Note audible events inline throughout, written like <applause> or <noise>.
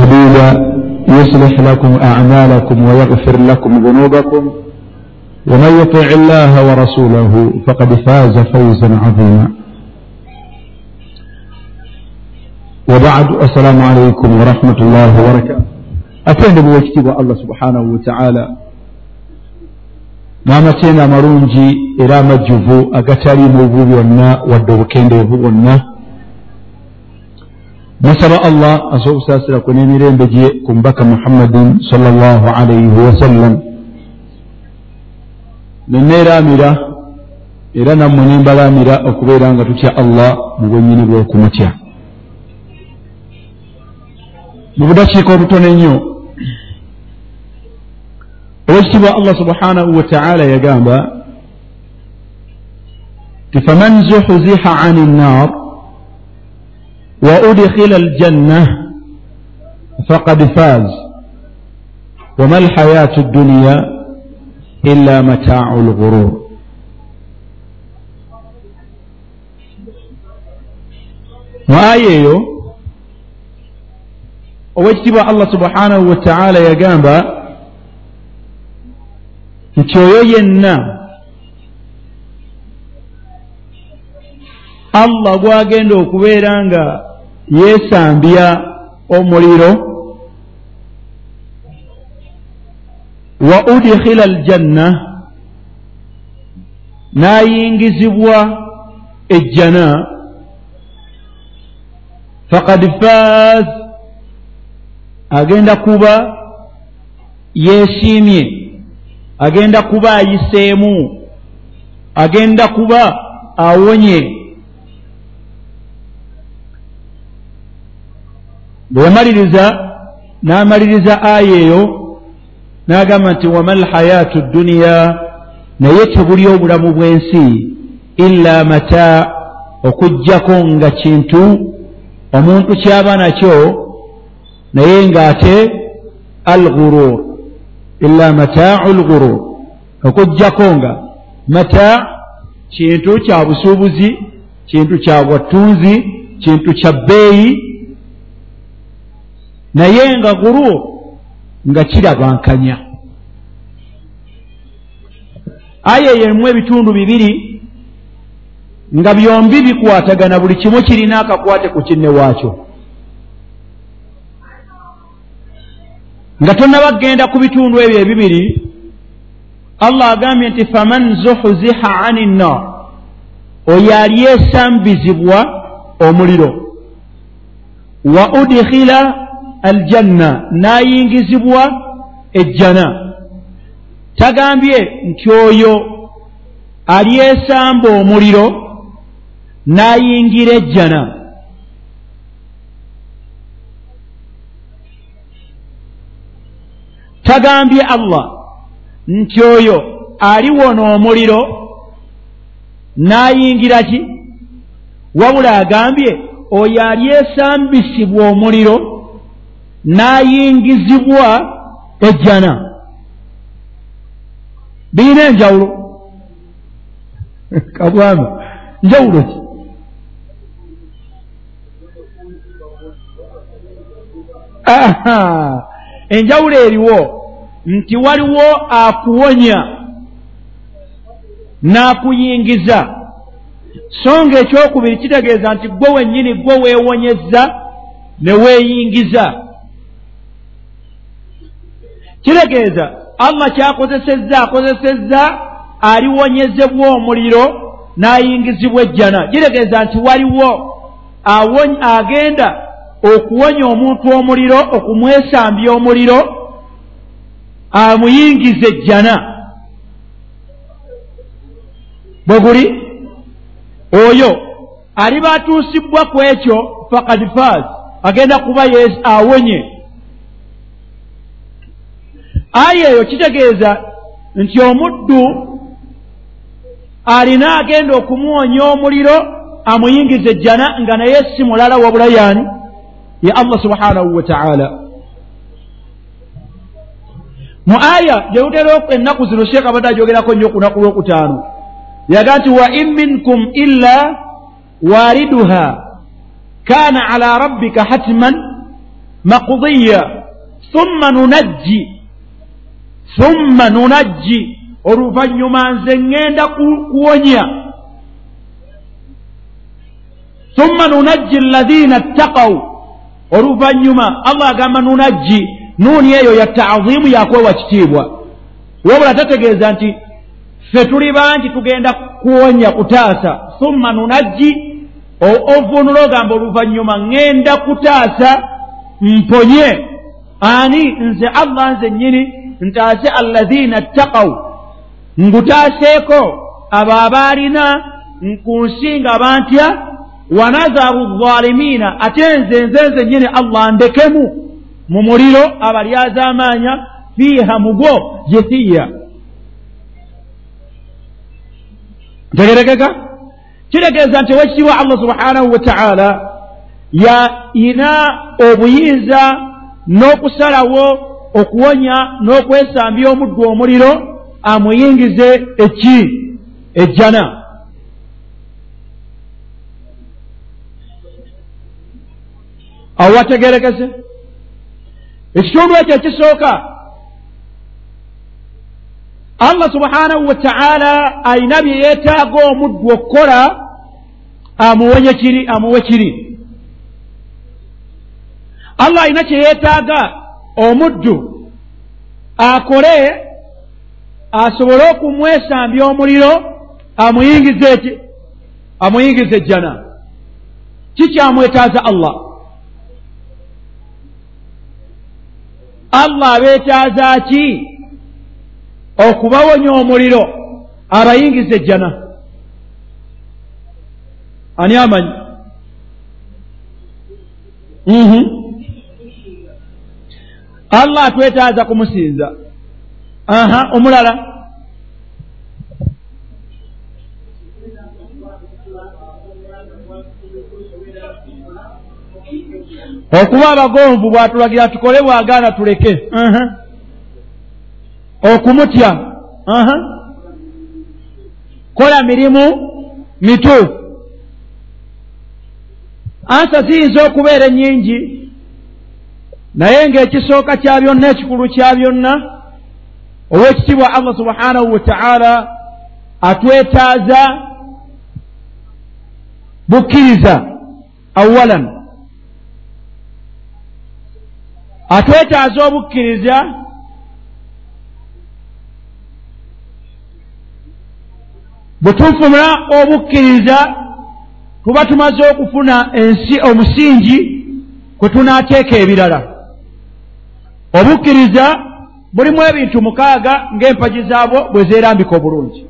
حديدا يصلح لكم أعمالكم ويغفر لكم ذنوبكم. ومن يطع الله ورسوله فقد فاز فوزا عظيما. وبعد السلام عليكم ورحمة الله وبركاته. أتهد بوكتب الله سبحانه وتعالى. n'amateena amalungi era amajjuvu agataliimu bubi bwonna wadde obukendeevu bwonna nasaba allah asobola okusaasira ku n'emirembe gye ku mubaka muhammadin salllah alaihi wasallam neneeraamira era nammwe nembalaamira okubeera nga tutya allah mu bwennyini bw'okumutya mu budakiika obutono ennyo owekitiibwa allah subhanahu wataala yagamba ti faman zuhziha ani nnar wa udkhila aljanna faqad faz. Wama alhayatu dduniya illa mataau lghurur mu aya eyo owekitiibwa allah subhanahu wataala yagamba nti oyo yenna allah gwagenda okubeera nga yeesambya omuliro. Wa udkhila aljanna n'ayingizibwa ejjana. Faqad faaz agenda kuba yeesiimye agenda kuba ayiseemu agenda kuba awonye bwe yamaliriza n'amaliriza aya eyo n'agamba nti wama alhayaatu dduniya naye tebuli obulamu bw'ensi illa mata okugjako nga kintu omuntu kyaba nakyo naye ng'ate alghurur illa mataau lghurur okujjako nga mata kintu kya busuubuzi kintu kya bwattunzi kintu kya bbeeyi naye nga gurur nga kirabankanya aya yerimu ebitundu bibiri nga byombi bikwatagana buli kimu kirina akakwate ku kinne waakyo. Nga tonnabagenda ku bitundu ebyo ebibiri allah agambye nti faman zuhziha ani nnar oyo alyesambizibwa omuliro. Wa udkhila aljanna n'ayingizibwa ejjana. Tagambye nti oyo alyesamba omuliro n'ayingira ejjana. Tagambye allah nti oyo aliwona omuliro n'ayingira ki? Wabula agambye oyo alyesambisibwa omuliro n'ayingizibwa ejjana. Birina enjawulo <laughs> kabwami njawulo ki? Enjawulo eriwo nti waliwo akuwonya n'akuyingiza. So nga ekyokubiri kitegeeza nti gwe wennyini gwe weewonyezza ne weeyingiza kitegeeza allah kyakozesezza akozesezza aliwonyezebwa omuliro n'ayingizibwa ejjana. Kitegeeza nti waliwo agenda okuwonya omuntu omuliro okumwesambya omuliro amuyingiza ejjana. Bwe guli? Oyo aliba atuusibbwa ku ekyo fakad faaz agenda kuba awonye aya eyo kitegeeza nti omuddu alina agenda okumuwonya omuliro amuyingiza ejjana nga naye si mulala wabula yaani? Ye allah subhanahu wa taala. Mu aya gyewutera ennaku zino sheeka abadde ajogerako nnyo okunaku lwokutaano. Yaga nti wa in minkum illa waariduha kaana ala rabbika hatman maqudiya thumma nunajji thumma nunajji oluvannyuma nze ŋŋenda kuwonya. Thumma nunajji alladhina ttaqaw oluvannyuma allah agamba nunajji nuuni eyo ya taazimu yakwewa kitiibwa. Wabula tategeeza nti ffe tuli bangi tugenda kuwonya kutaasa. Thumma nunajji ovunula ogamba oluvannyuma ŋŋenda kutaasa mponye. Ani? Nze allah nze nnyini ntaase alladhina ttaqaw ngutaaseeko abo abaalina ku nsi nga bantya wanazaru zalimiina ate nze nze nze nnyini allah ndekemu mu muliro abalyazaamaanya fiiha mugwo jesiya ntegerekeka? Kitegeeza nti owekitiibwa allah subhanahu wa taala yina obuyinza n'okusalawo okuwonya n'okwesambya omuddu omuliro amuyingize eki? Ejjana. Awo wategerekese? Ekitundu ekyo ekisooka. Allah subhanahu wa taala ayina bye yeetaaga omuddu okukola amuwonye kiri amuwe kiri. Allah ayina kye yeetaaga omuddu akole asobole okumwesambya omuliro amuyingize eki amuyingize ejjana kikyamwetaaza allah? Allah abeetaaza ki? Okubawonya omuliro abayingiza ejjana ani amanyi? Mhm allah atwetaaza kumusinza. Aha omulala. Okuba abagonvu bw'atulagira tukole bw'agaana tuleke. Okumutya. Kola mirimu mituufu ansa ziyinza okubeera ennyingi naye ng'ekisooka kya byonna ekikulu kya byonna ow'ekitiibwa allah subhanahu wa taala atwetaaza bukkiriza awalan. Atwetaaza obukkiriza bwe tufuna obukkiriza tuba tumaze okufuna ensi omusingi kwe tunaateeka ebirala obukkiriza bulimu ebintu mukaaga ng'empagi zaabwo bwe zeerambika obulungi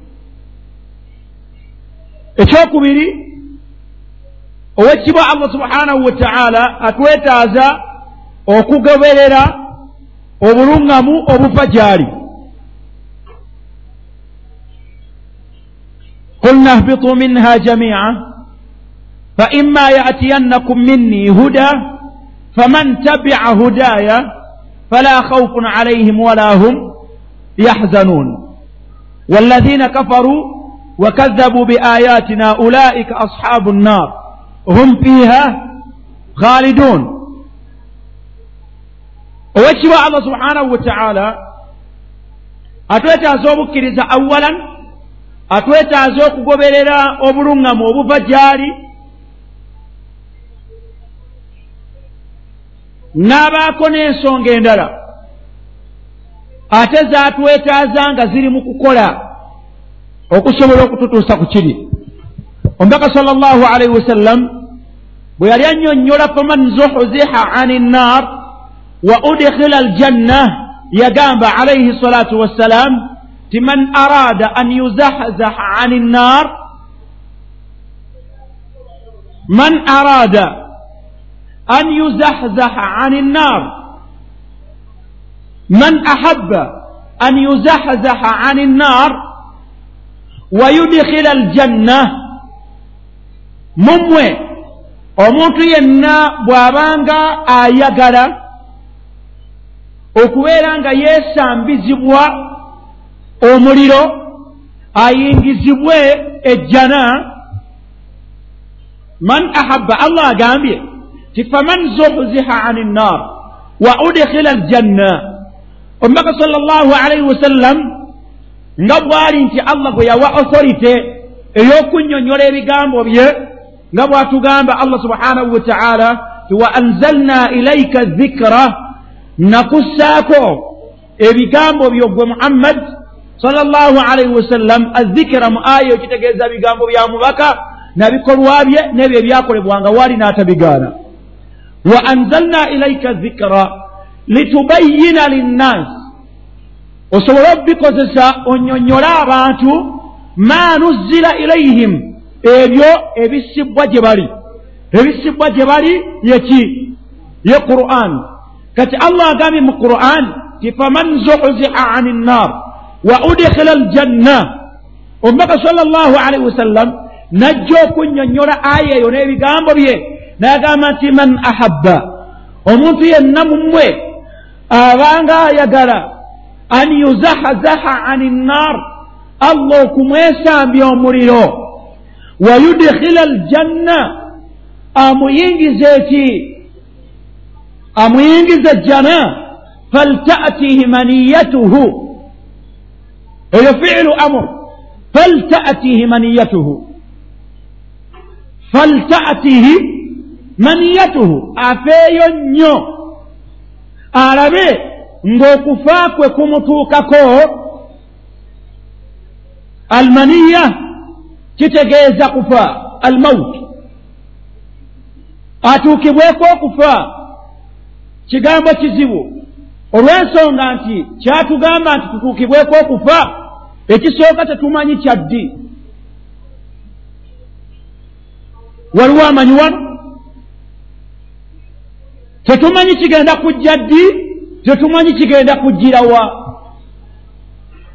ekyokubiri owekitibwa allah subhanahu wa taala atwetaaza okugoberera obuluŋŋamu obuva gy'ali قلنا اهبطوا منها جميعا فإما يأتينكم مني هدى فمن تبع هداي فلا خوف عليهم ولا هم يحزنون. والذين كفروا وكذبوا بآياتنا أولئك أصحاب النار. هم فيها خالدون. olwekirwa allah subhanahu wataala atwetaaza obukkiriza awalan atwetaaza okugoberera obuluŋŋamu obuva gyali n'abaako n'ensonga endala. Ate zaatwetaaza nga ziri mu kukola okusobola okututuusa ku kiri. Omubaka sal llahu alaihi wasallam bwe yali annyonnyola faman zuhziha ani nnar wa udkhila aljanna yagamba alaihi salatu wassalam ti man arada an yuzahzaha ani nnar man arada yuzahzaha ani nnar man ahabba an yuzahzaha ani nnar wa yudkhila aljanna mumwe omuntu yenna bw'abanga ayagala okubeera nga yeesambizibwa omuliro ayingizibwe ejjana man ahabba allah agambye ti faman zuhziha ani nnar wa udkhila aljanna omubaka sal llahu alaihi wasallam nga bwali nti allah gwe yawa authority ey'okunnyonnyola ebigambo bye nga bw'atugamba allah subhanahu wa taala ti wa anzalna ilaika dhikra nakussaako ebigambo byo gwe muhammad sal llahu alaihi wasallam azikira mu aya ekitegeeza bigambo bya mubaka nabikolwa bye n'ebyo ebyakolebwanga waali n'atabigaana anzalna ilaika dhikra litubayina linnas osobole okubikozesa onyonyole abantu ma nuzzira ilaihim ebyo ebisibwa gye bali ebisibwa gye bali yeki ye quran kati allah agambye mu quran ti faman zuhziha ani nnar wa udkhila aljanna omubaka sal llah alaihi wasallam najja okunyonyola aya eyo n'ebigambo bye nayagamba nti man ahabba. Omuntu yenna mumwe abanga ayagala an yuzahazaha ani nnar allah okumwesambya omuliro. Wa yudkhila aljanna amuyingiza eki amuyingiza jjana faltatihi maniyatuhu. Eyo fiilu amur. Faltatihi maniyatuhu. Faltatihi maniyatuhu afeeyo nnyo. Alabe ng'okufa kwe kumutuukako almaniya kitegeeza kufa almaut atuukibweko okufa kigambo kizibu. Olw'ensonga nti kyatugamba nti tutuukibweko okufa ekisooka tetumanyi kyaddi. Waliwo amanyi wano tetumanyi kigenda kujja ddi? Tetumanyi kigenda kujjirawa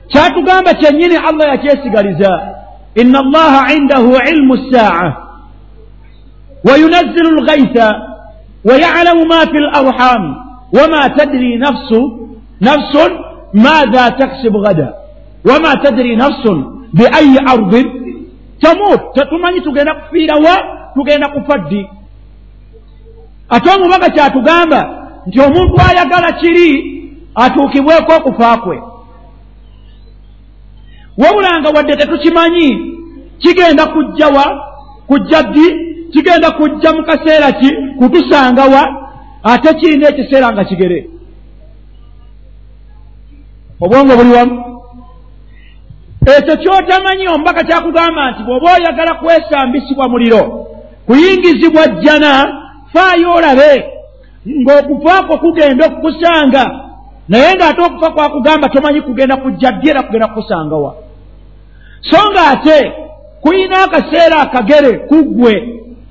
kyatugamba kyennyini allah yakyesigaliza ina allaha indahu ilmu ssaa wayunazzilu lgaitha wayalamu ma fi larham wama tadri nafsu nafsun madha taksibu gada wama tadri nafsun biayi ardin tamut. Tetumanyi tugenda kufiirawa tugenda kufa ddi ate omubaka kyatugamba nti omuntu ayagala kiri atuukibweko okufa kwe. Wabulanga wadde tetukimanyi kigenda kujjawa kujja ddi kigenda kujja mu kaseera ki kutusangawa ate kirina ekiseera nga kigere. Obwongo buli wamu. Ekyo kyotamanyi omubaka kyakugamba nti bw'oba oyagala kwesambisibwa muliro kuyingizibwa jjana faayo olabe ng'okufaako kugenda okukusanga naye ng'ate okufa kwakugamba tomanyi kugenda kujja ddi era kugenda kukusangawa so nga ate kuyina akaseera akagere kuggwe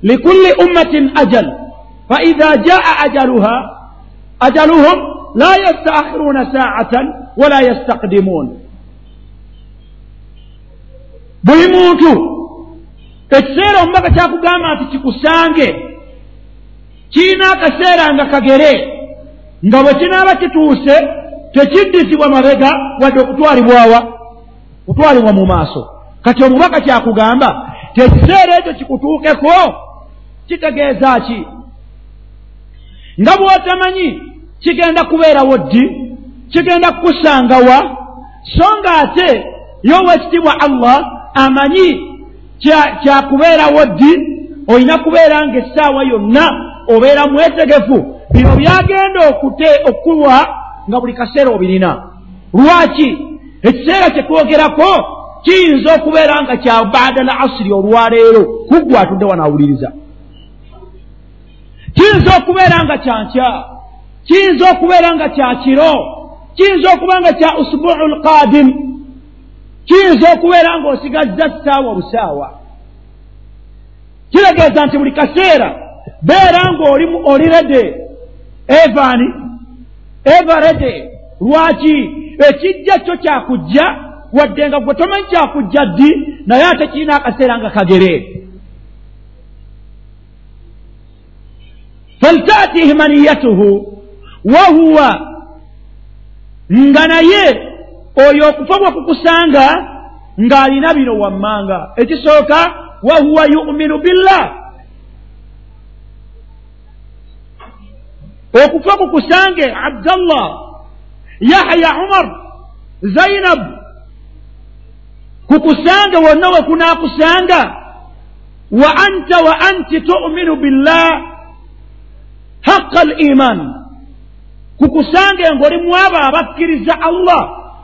likulli ummatin ajal faidha jaa ajaluha ajaluhum la yastaakhiruuna saatan wala yastaqdimuun buli muntu ekiseera omubaka kyakugamba nti kikusange kirina akaseera nga kagere. Nga bwe kinaaba kituuse tekiddizibwa mabega wadde okutwalibwawa kutwalibwa mu maaso. Kati omubaka kyakugamba tekiseera ekyo kikutuukeko kitegeeza ki? Nga bw'otamanyi kigenda kubeerawo ddi kigenda kukusangawa so nga ate yoweekitiibwa allah amanyi kyakubeerawo ddi olina kubeera nga essaawa yonna obeera mwetegefu. Bino byagenda okute okuwa nga buli kaseera obirina. Lwaki? Ekiseera kyetwogerako kiyinza okubeera nga kya baada la asiri olwaleero kuggwe atudde wanaawuliriza. Kiyinza okubeera nga kyankya kiyinza okubeera nga kya kiro kiyinza okuba nga kya usbuu lqadim kiyinza okubeera ng'osigazza ssaawa busaawa kitegeeza nti buli kaseera beera ng'oli oli rede. Evani. Eva rede. Lwaki? Ekijja kyo kyakujja wadde nga gwe tomanyi kyakujja ddi naye ate kirina akaseera nga kagere. Faltatihi maniyatuhu wahuwa nga naye oyo okufa bwe kukusanga ng'alina bino wammanga. Ekisooka wahuwa yuminu billah okufa kukusange abdallah yahya umar zainabu kukusange wonna we kunaakusanga wa anta wa anti tuminu billah haqa al iman. Kukusange ngaoli mu abo abakkiriza allah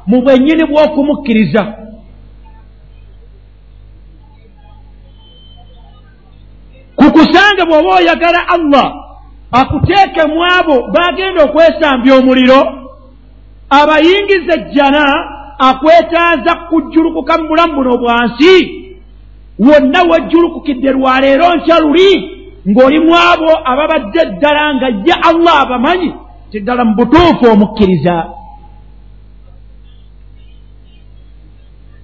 mu bwennyini bw'okumukkiriza. Kukusange bw'oba oyagala allah akuteeke mu abo baagenda okwesambya omuliro. Abayingiza ejjana akwetaaza kujjulukuka mu bulamu buno bwansi wonna wejjulukukidde lwaleero nkya luli? Ng'oli mu abo ababadde ddala nga ye allah abamanyi tiddala mu butuufu omukkiriza.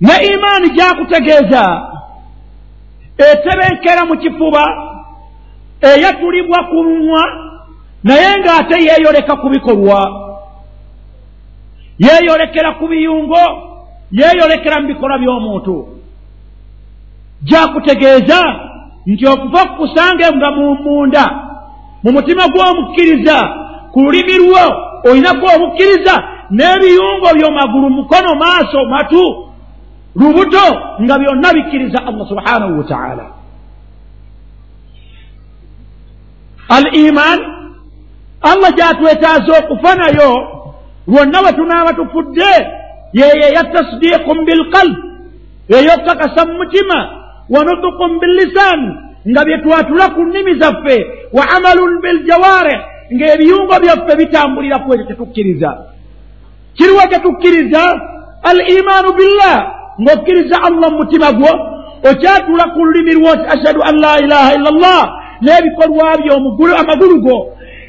Ne imaani gyakutegeeza. Etebenkera mu kifuba eyatulibwa ku mumwa naye ng'ate yeeyoleka ku bikolwa. Yeeyolekera ku biyungo yeeyolekera mu bikolwa by'omuntu. Gyakutegeeza nti okuva kukusange nga mu munda mu mutima gw'omukkiriza ku lulimi lwo olinaku obukkiriza n'ebiyungo byomagulu mukono maaso matu lubuto nga byonna bikkiriza allah subhanahu wataala al iman allah gyatwetaaza okufa nayo lwonna bwe tunaaba tufudde yeyo eya tasdiiqun bilqalb eyokukakasa mu mutima wa nutukun billisan nga bye twatula ku nnimi zaffe wa amalun biljawareh ng'ebiyungo byaffe bitambulira ku ekyo tetukkiriza kiriwa tetukkiriza al imaanu billah ng'okkiriza allah mu mutima gwo okyatula ku lulimi lwo nti ashhadu an la ilaha illa allah n'ebikolwa byo amagulu go.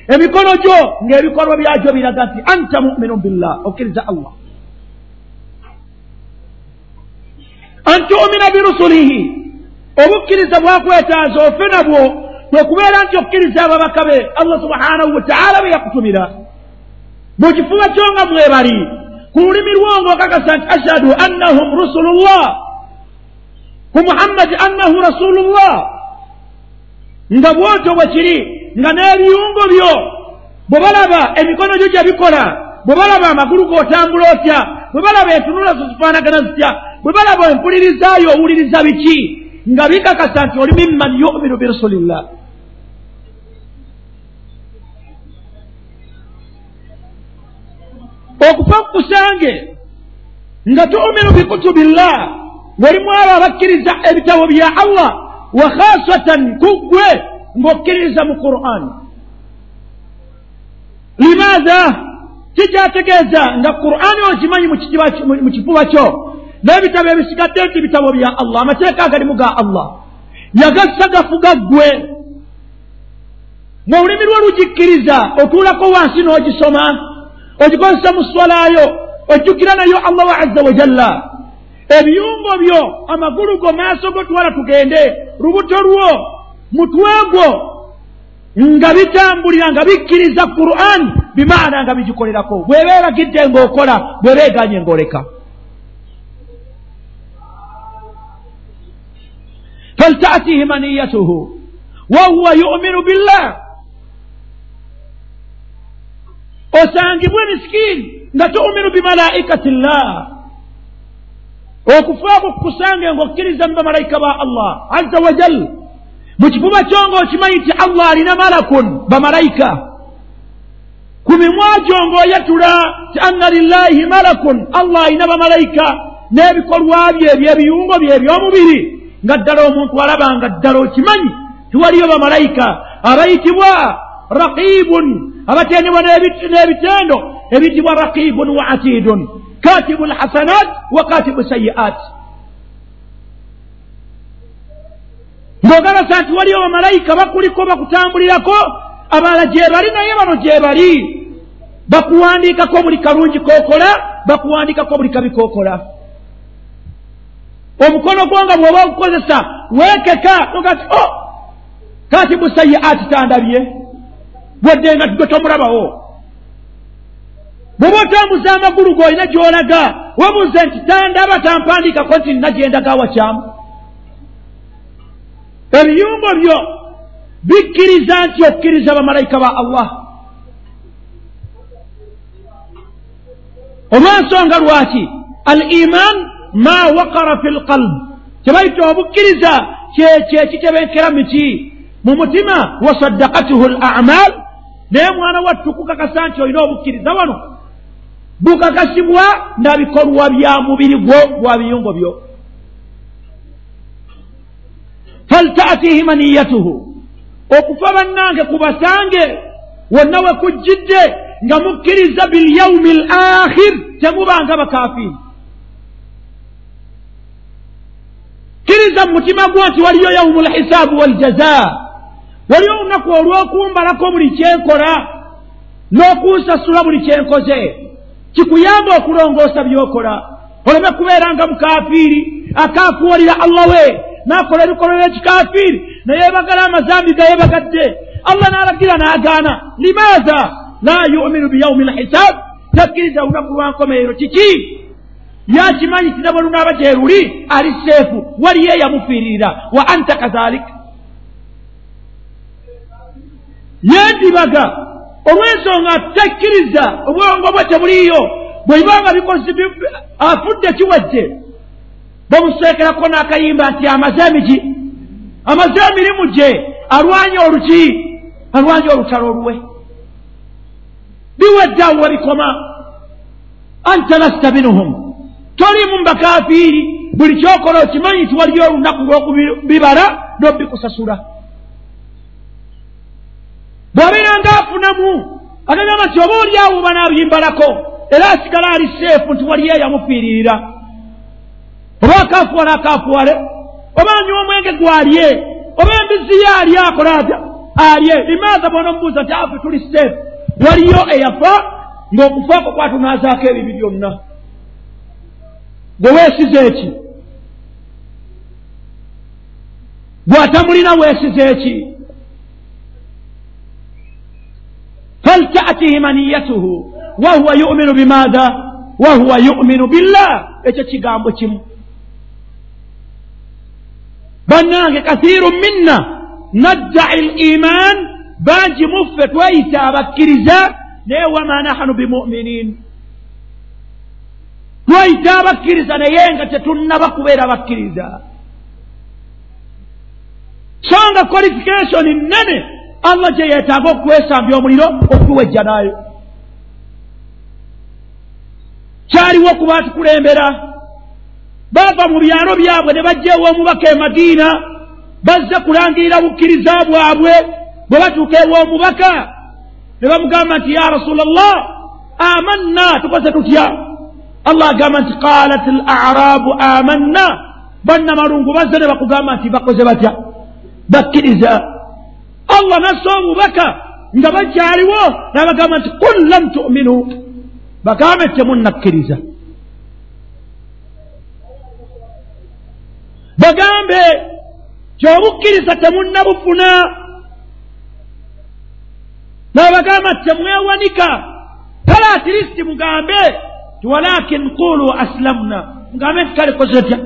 Emikono gyo ng'ebikolwa byagyo biraga nti anta muminun billah okkiriza allah. Antumina birusulihi obukkiriza bwakwetaaza ofe nabwo kwekubeera nti okkiriza ababaka be allah subhanahu wataala be yakutumira. Mu kifuba kyo nga mwebali ku lulimi lwo ngaokakasa nti ashhadu annahum rusulullah. Ku muhammadi annahu rasulullah nga bwotyo bwe kiri nga n'ebiyungo byo bwe balaba emikono gyo gye bikola bwe balaba amagulu g'otambula otya bwe balaba entunula zo zifaanagana zitya bwe balaba empulirizaayo owuliriza biki nga bikakasa nti oli mimman yuminu birasulillah okufa kukusange nga tuminu bikutubillah ng'olimu abo abakkiriza ebitabo bya allah wa khasatan kuggwe ng'okkiririza mu quran. Limaatha kijyategeeza nga qur'ani okimanyi mu kifuba kyo. N'ebitabo ebisigadde nti bitabo bya allah amateeka agalimu ga allah. Yagassa gafuga ggwe. Mu olulimi lwe lugikkiriza otuulako wansi n'ogisoma ogikozesa mu swalayo ojjukira nayo allah wa azza wajalla ebiyungo byo amagulu go maaso go twala tugende. Lubuto lwo mutwe gwo nga bitambulira nga bikkiriza quran bimaana nga bigikolerako. Bweba eragidde ng'okola bweba eganye ng'oleka. Faltaatihi maniyatuhu wahuwa yuminu billah. Osangibwe misikini nga tuminu bimalaikati llah okufaako kukusange ng'okkiriza mu bamalayika ba allah azza wajal mu kifuba kyo ng'okimanyi nti allah alina malakun bamalayika ku mimwa gyo ng'oyatula ti anna lillahi malakun allah alina bamalayika n'ebikolwa bye ebyebiyungo bye ebyomubiri nga ddala omuntu alaba nga ddala okimanyi tiwaliyo bamalayika abayitibwa raqibun abatendebwa n'ebitendo ebiyitibwa raqibun wa atidun lhasanat wa katibu sayiat ng'ogabasa nti waliyo bamalayika bakuliko bakutambulirako abalala gye bali naye bano gye bali bakuwandiikako buli kalungi kookola bakuwandiikako buli kabi kookola omukono gwo nga bw'oba ogukozesa weekeka oga ti o katibu sayiati tandabye. Bwadde nga gwe tomulabawo bw'oba otambuza amagulu g'olina gy'olaga webuuze nti tandaba tampandiikako nti nna gye ndaga wakyamu. Ebiyungo byo bikkiriza nti okkiriza bamalayika ba allah. Olwensonga lwaki? Al iman ma wakara fi lqalbu kyebayita obukkiriza kyekyo ekitebenkera muki mu mutima wasaddakatuhu l amal naye mwana wattu kukakasa nti olina obukkiriza wano. Bukakasibwa nabikolwa bya mubiri gwo gwa biyungo byo. Faltaatihi maniyatuhu okufa bannange kubasange wonna we kujjidde nga mukkiriza bilyaumi l akhir temubanga bakafiiri. Kkiriza mu mutima gwo nti waliyo yaumu lhisaabu waljaza waliyo olunaku olw'okumbalako buli kyenkola n'okunsasula buli kyenkoze kikuyamba okulongoosa byokola. Oleme kubeera nga mukafiiri akaafuwalira allah we n'akola ebikolwa by'ekikafiiri neyeebagala amazambi gayeebagadde allah n'alagira n'agaana limaza la yuminu biyaumi lhisaabu takkiriza olunaku lwankomeero kiki? Yakimanyi tinabwe lunaaba gyeruli ali seefu waliyo eyamufiiririra wa anta kazalika yendibaga olw'ensonga takkiriza obwongo bwe tebuliyo bwebibanga bikozi afudde kiwajje bamuseekerako n'akayimba nti amaze emigi amaze emirimu gye alwanye oluki alwanye olutalo luwe biwedde awo webikoma anta lasta minuhum tolimu mubakafiiri buli kyokola okimanyi nti waliyo olunaku lw'okubibala n'obikusasula bw'abeeranga afunamu agagamba nti oba oli awo banaabimbalako era asigala ali seefu nti waliyo eyamufiiririra oba akaafuwale akaafuwale oba anywa omwenge gwalye oba embizi ye alye akola atya alye. Limaaza bona omubuuza nti afe tuli seefu waliyo eyafa ng'okufa kwo kwatunaazaako ebibi byonna. Gwe weesize eki gwatamulina weesize eki faltaatihi maniyatuhu wahuwa yuminu bimaatha wahuwa yuminu billah ekyo kigambo kimu bannange kathiru minna naddai liman bangi muffe tweyita abakkiriza naye wama nahanu bimuminin tweyita abakkiriza naye nga tetunnaba kubeera bakkiriza so nga qualification nnene allah gye yeetaaga okwesambya omuliro okuwejja naayo. Kyaliwo okuba tukulembera baava mu byalo byabwe ne bajja ew'omubaka e madiina bazze kulangirira bukkiriza bwabwe bwe batuuka ew'omubaka ne bamugamba nti ya rasula llah amanna tukoze tutya? Allah agamba nti qalat l arabu amanna bannamalungu bazze ne bakugamba nti bakoze batya? Bakkiriza allah nassa omubaka nga bakyaliwo n'abagamba nti qul lam tuminu bagambe temunnakkiriza bagambe kyobukkiriza temunnabufuna n'abagamba temwewanika kale atirisiti mugambe ti walakin qulu aslamna mugambe nti kale koze tya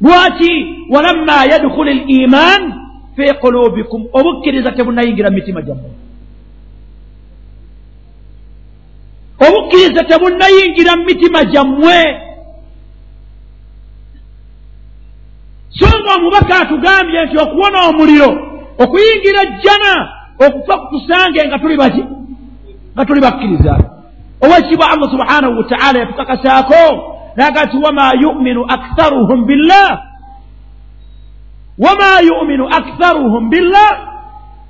lwaki walamma yadkhulu liman fi qulubikum obukkiriza tebunnayingira mu mitima gyammwe. Obukkiriza tebunnayingira mu mitima gyammwe. So nga omubaka atugambye nti okuwona omuliro okuyingira jjana okufa kutusange nga tuli baki nga tuli bakkiriza. Owekitiibwa allah subhanahu wataala yatukakasaako naga nti wama yuminu aktharuhum billah wama yuminu aktharuhum billah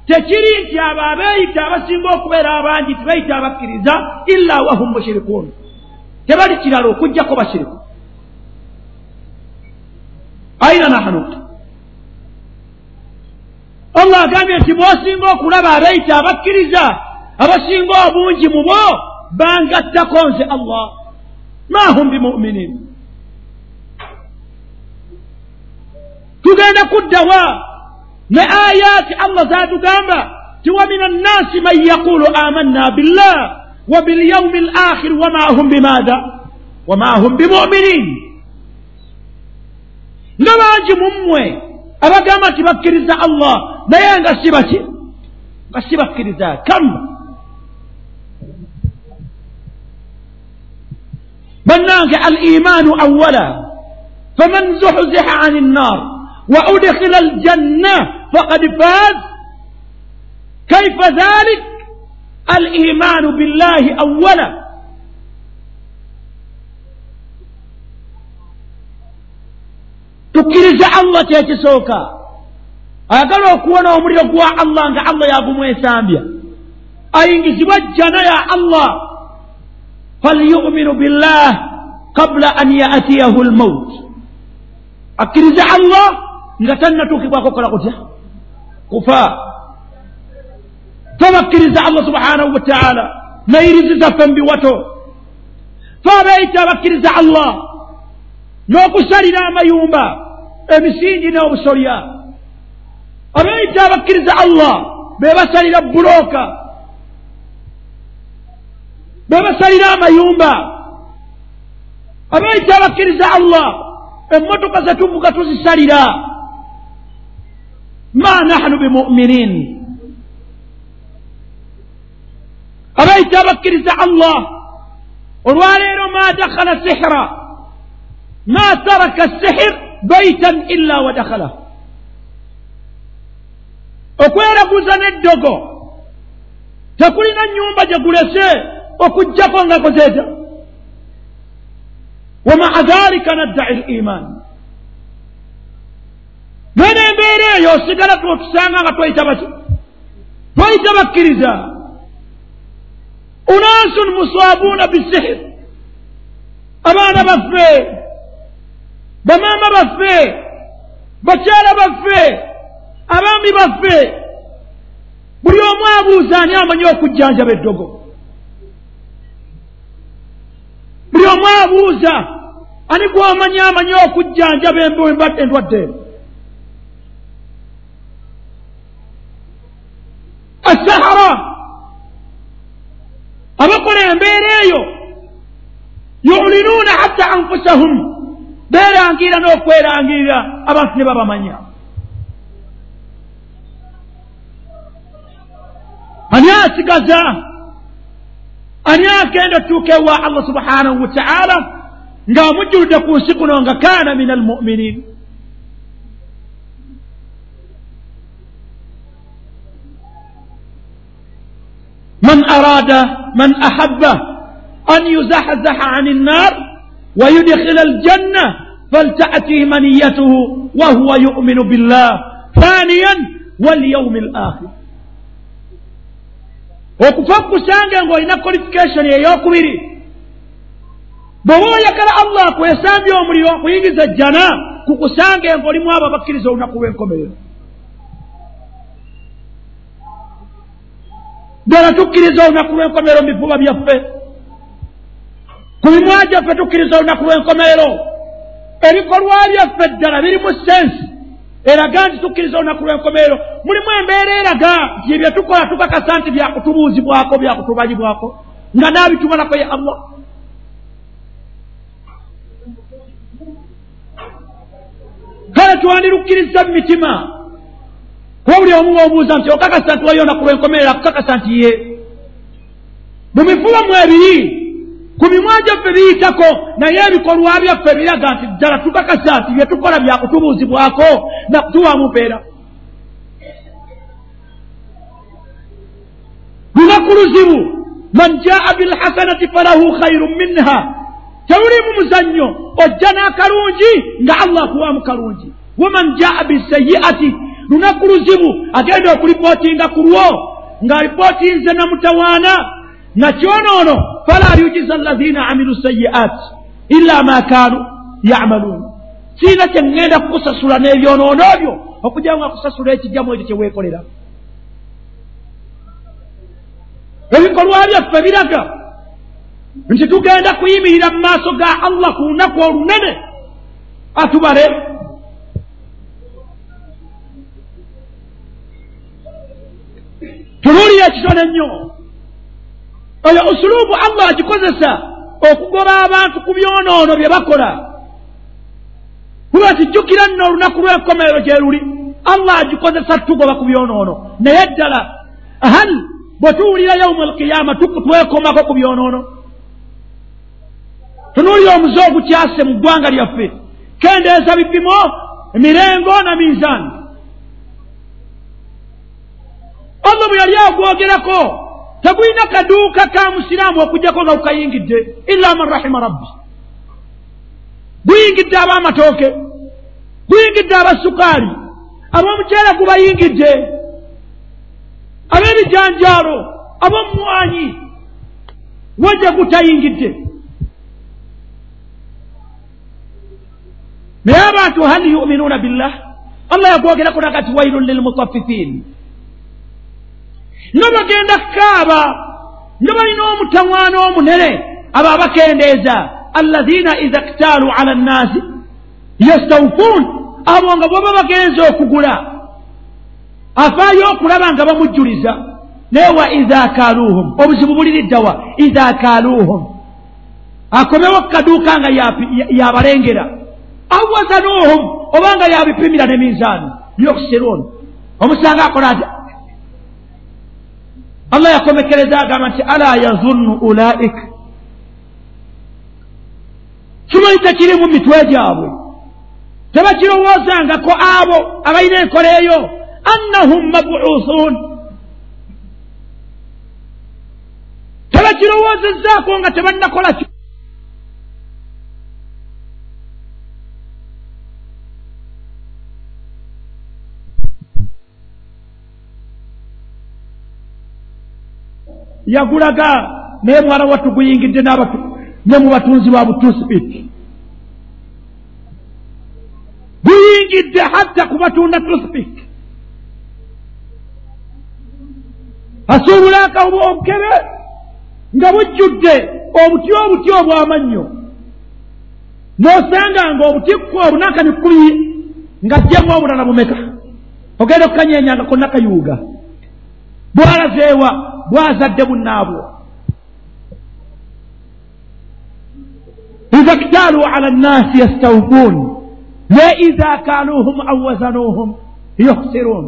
tekiri nti abo abeeyita abasinga okubeera abangi tibayita abakkiriza illa wahum mushirikuun tebali kirala okugjako bashiriku aina nahnu allah agambye nti bwosinga okulaba abeeyita abakkiriza abasinga obungi mu bo bangattako nze allah ma hum bimuminin tugenda kuddawa. Ne ayaati allah zatugamba ti wa min annaasi man yaqulu amanna billah wa bilyaumi al akhir wama hum bimaada wama hum bimuminin. Nga bangi mu mmwe abagamba nti bakkiriza allah naye nga si baki nga si bakkiriza kam? Bannange al imaanu awala faman zuhziha ani nnar wa udkhila aljanna faqad faz. Kaifa dhalik al imaanu billahi awala tukkiriza allah kyekisooka ayagala okuwona omuliro gwa allah nga allah yagumwesambya. Ayingizibwa jjana ya allah. Falyuminu billah qabula an yatiyahu lmaut akkiriza allah nga tannatuukibwako kola kutya? Kufa. Tobakkiriza allah subhanahu wataala nayiriziza fe mbiwato fe abeeyita abakkiriza allah. N'okusalira amayumba emisingi n'obusolya abeeyita abakkiriza allah. Be basalira bulooka be basalira amayumba abeeyita abakkiriza allah emmotoka zetuvuga tuzisalira ma nahnu bimuminin abeeyita abakkiriza allah olwaleero ma dakhala sihira ma taraka sihir baitan illa wa dakhalahu okweraguza n'eddogo tekulina nyumba gye gulese okugjako nga kozeeta wamaa dhalika naddai liman nene embeera eyo osigala twotusanga nga tweyita baki tweyita bakkiriza. Unasun muswabuuna bisihir abaana baffe bamaama baffe bakyala baffe abaami baffe buli omu abuuza ani amanyi okujjanjaba eddogo? Buli omu abuuza ani gwomanyi amanyi okujjanjaba endwadde asahara abakola embeera eyo yulinuuna hatta anfusahum beerangiira n'okwerangirira abantu ne babamanya ani asigaza ani agenda otuuka ewa allah subhanahu wataala ng'amujjuludde ku nsi kuno nga kaana min almuminin أراد من أحبه أن يزحزح عن النار ويدخل الجنة فلتأتي منيته وهو يؤمن بالله. ثانيا واليوم الآخر. okuva okusanga ng'olina qualification ey'okubiri bwewa oyagala allah akwesambye omuliro akuyingiza jjana kukusange ng'olimu abo abakkiriza olunaku lw'enkomerero ddala tukkiriza olunaku lw'enkomerero mu bifuba byaffe. Ku mimwa gyaffe tukkiriza olunaku lw'enkomerero ebikolwa byaffe ddala birimu sensi eraga nti tukkiriza olunaku lw'enkomerero mulimu embeera eraga nti ebyo tukola tukakasa nti byakutubuuzibwako byakutubanyibwako nga naabitumalako ye allah. Kale twandirukkiriza mu mitima kuba buli omu boobuuza nti okakasa nti wayo olunaku lw'enkomerero akukakasa nti ye? Mu mifuba mu ebiri ku mimwa gyaffe biyitako naye ebikolwa byaffe biraga nti ddala tukakasa nti bye tukola byakutubuuzibwako nakutuwamu mpeera. Lunaku luzibu man jaa bilhasanati falahu khairu minha tewulimu muzannyo ojja n'akalungi nga allah akuwaamu kalungi. Waman jaa bisayiati lunaku luzibu agenda okulipootinga ku lwo ng'alipootinze namutawaana nakyonoono fala yujiza allazina amilu sayiat illa ma kaanu yamaluun kiina kye ŋŋenda kukusasula n'ebyonoono byo okujja nga kusasula ekijamu ekyo kye weekolera. Ebikolwa byaffe biraga nti tugenda kuyimirira mu maaso ga allah ku lunaku olunene. Atubale tunuulira ekitone nnyo. Oyo usuluubu allah agikozesa okugoba abantu ku byonoono bye bakola. Kuba tijjukira nno olunaku lw'enkomerero gye luli allah agikozesa tugoba ku byonoono. Naye ddala hal bwe tuwulira yaumu alqiyama twekomako ku byonoono? Tunuulira omuze ogukyase mu ggwanga lyaffe. Kendeeza bipimo emirengo na minzaani allah bwe yali agwogerako tegulina kaduuka ka musiraamu okugjako nga kukayingidde illa man rahima rabbi. Guyingidde ab'amatooke guyingidde abasukaali ab'omuceera gubayingidde ab'ebijanjaalo ab'omumwanyi wajja gutayingidde. Naye abantu hal yuminuuna billah? Allah yagwogerako nagati wailun lilmutaffifin nga bagenda kukaaba nga balina omutawaana omunene abo abakendeeza. Allaziina iza ktaalu ala nnaasi yastawfuun abo nga bwaba bagenza okugula afaayo okulaba nga bamujjuliza. Naye wa iza kaaluuhum obuzibu buliriddawa iza kaaluuhum. Akomewo kukaduuka nga yabalengera awazanuuhum obanga yabipimira ne minzaani. Yokusiruun omusanga akola ati allah yakomekereza agamba nti ala yazunnu ulaik. Kimanyi tekiri mu mitwe gyabwe tebakirowoozangako abo abalina enkola eyo annahum mabuusuun tebakirowoozezaako nga tebannakola yagulaga naye mwana wattu guyingidde ne mu batunzi ba butusipik guyingidde hatta kubatunda tusipik asuubula akabukebe nga bujjudde obuti obuti obw'amannyo. N'osanga nga obutikku obunakani kkumi nga jjemu obulala bumeka. Ogenda okukanyenyanga ko nakayuuga bwalazeewa bwazadde bunnaabwo iza ktaaluu ala nnaasi yastawfuun ne iza kaaluuhum aw wazanuuhum yukhsiruun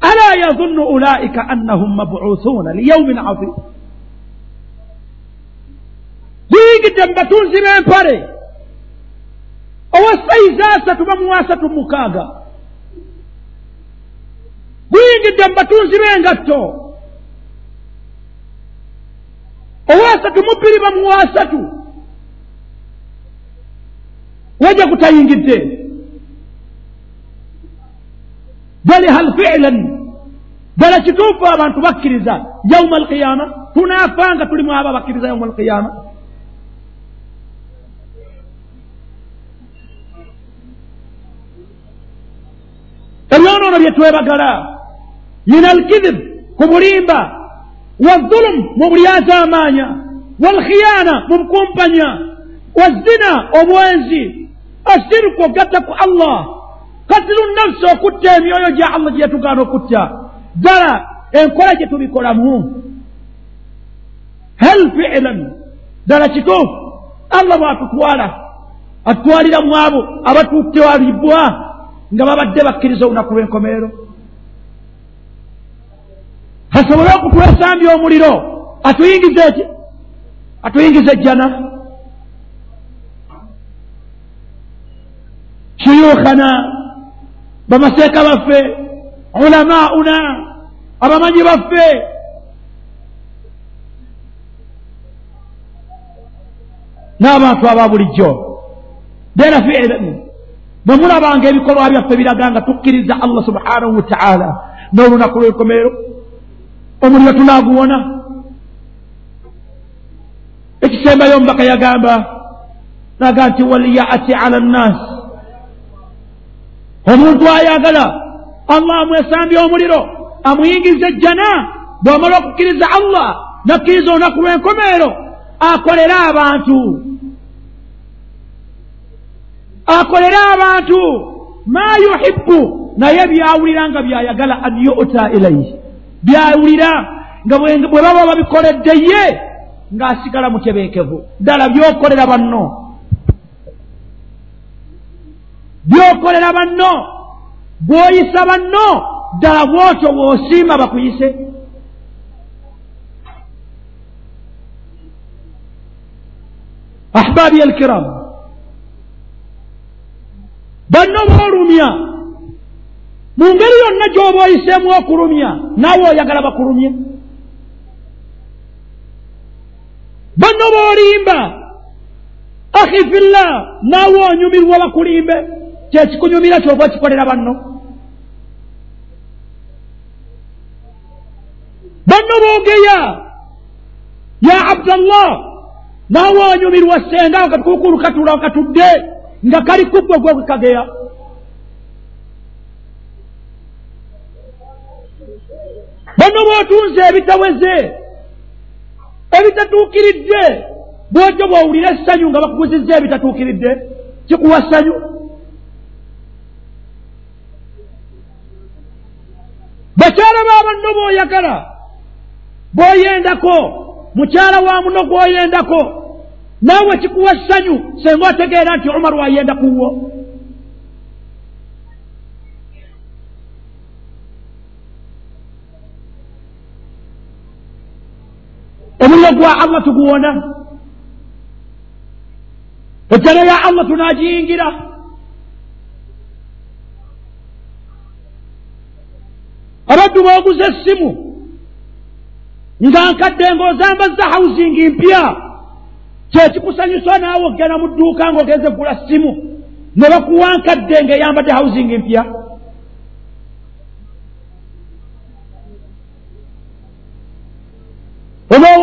alaa yazunnu ulaa'ika annahum mabuusuuna liyawmin casiim guyingidde mu batunzi b'empale owasaizi asatu bamu asatu mukaaga guyingidde mu batunzi b'engatto owasatu mu bbiri bamu wasatu wajja gutayingidde bali hal fiilan ddala kituufu abantu bakkiriza yauma alqiyama tunaafa nga tulimu abo abakkiriza yauma alqiyama ebyonoono bye twebagala min alkidib ku bulimba wazulum mu bulyazaamaanya walkhiyana mu bukumpanya wazina obwenzi asirku ogatta ku allah katilu nafsi okutta emyoyo gya allah gye yatugaana okutta ddala enkola gye tubikolamu hel fiilan ddala kituufu allah bw'atutwala atutwaliramu abo abatuttewalibwa nga babadde bakkiriza olunaku lw'enkomerero asobole okutwesambya omuliro atuyingize eki atuyingize ejjana shuyukhana bamaseeka baffe ulamauna abamanyi baffe. N'abantu aba bulijjo beera fiilan bwe mulabanga ebikolwa byaffe biraga nga tukkiriza allah subhanahu wataala n'olunaku lw'enkomerero omuliro tunaaguwona ekisembayo omubaka yagamba naga nti waliyaati ala nnaasi omuntu ayagala allah amwesambya omuliro amuyingiza ejjana bw'amala okukkiriza allah nakkiriza olunaku lw'enkomeero akolere abantu. Akolere abantu maa yuhibbu naye byawulira nga byayagala an yuta ilaihi byawulira nga bwe baba babikoledde ye ng'asigala mutebeekevu. Ddala byokolera banno. Byokolera banno. Bw'oyisa banno ddala bwotyo bw'osiima bakuyise. Ahbaabi alkiram banno boolumya mu ngeri yonna gy'oba oyiseemu okulumya naawe oyagala bakulumye. Banno b'olimba akhi fillah naawe onyumirwa bakulimbe. Kyekikunyumira kyova okikolera banno. Banno boogeya ya abdallah naawe onyumirwa senga akatukukulu katula wakatudde nga kali kuggwe gwe kageya banno b'otunze ebitaweze ebitatuukiridde bwotyo bw'owulira essanyu nga bakuguzizza ebitatuukiridde kikuwa ssanyu. Bakyala b'abanno b'oyagala bw'oyendako mukyala wa muno gw'oyendako naawe kikuwa ssanyu senga otegeera nti omaru ayenda kuwo gwa allah tuguwona ejjana ya allah tunaagiyingira abaddu booguza essimu nga nkadde ng'ozambazza hausingi mpya. Kyekikusanyusa naawe ogenda mu dduuka ng'ogenze gula ssimu ne bakuwa nkadde ng'eyambadde hausingi mpya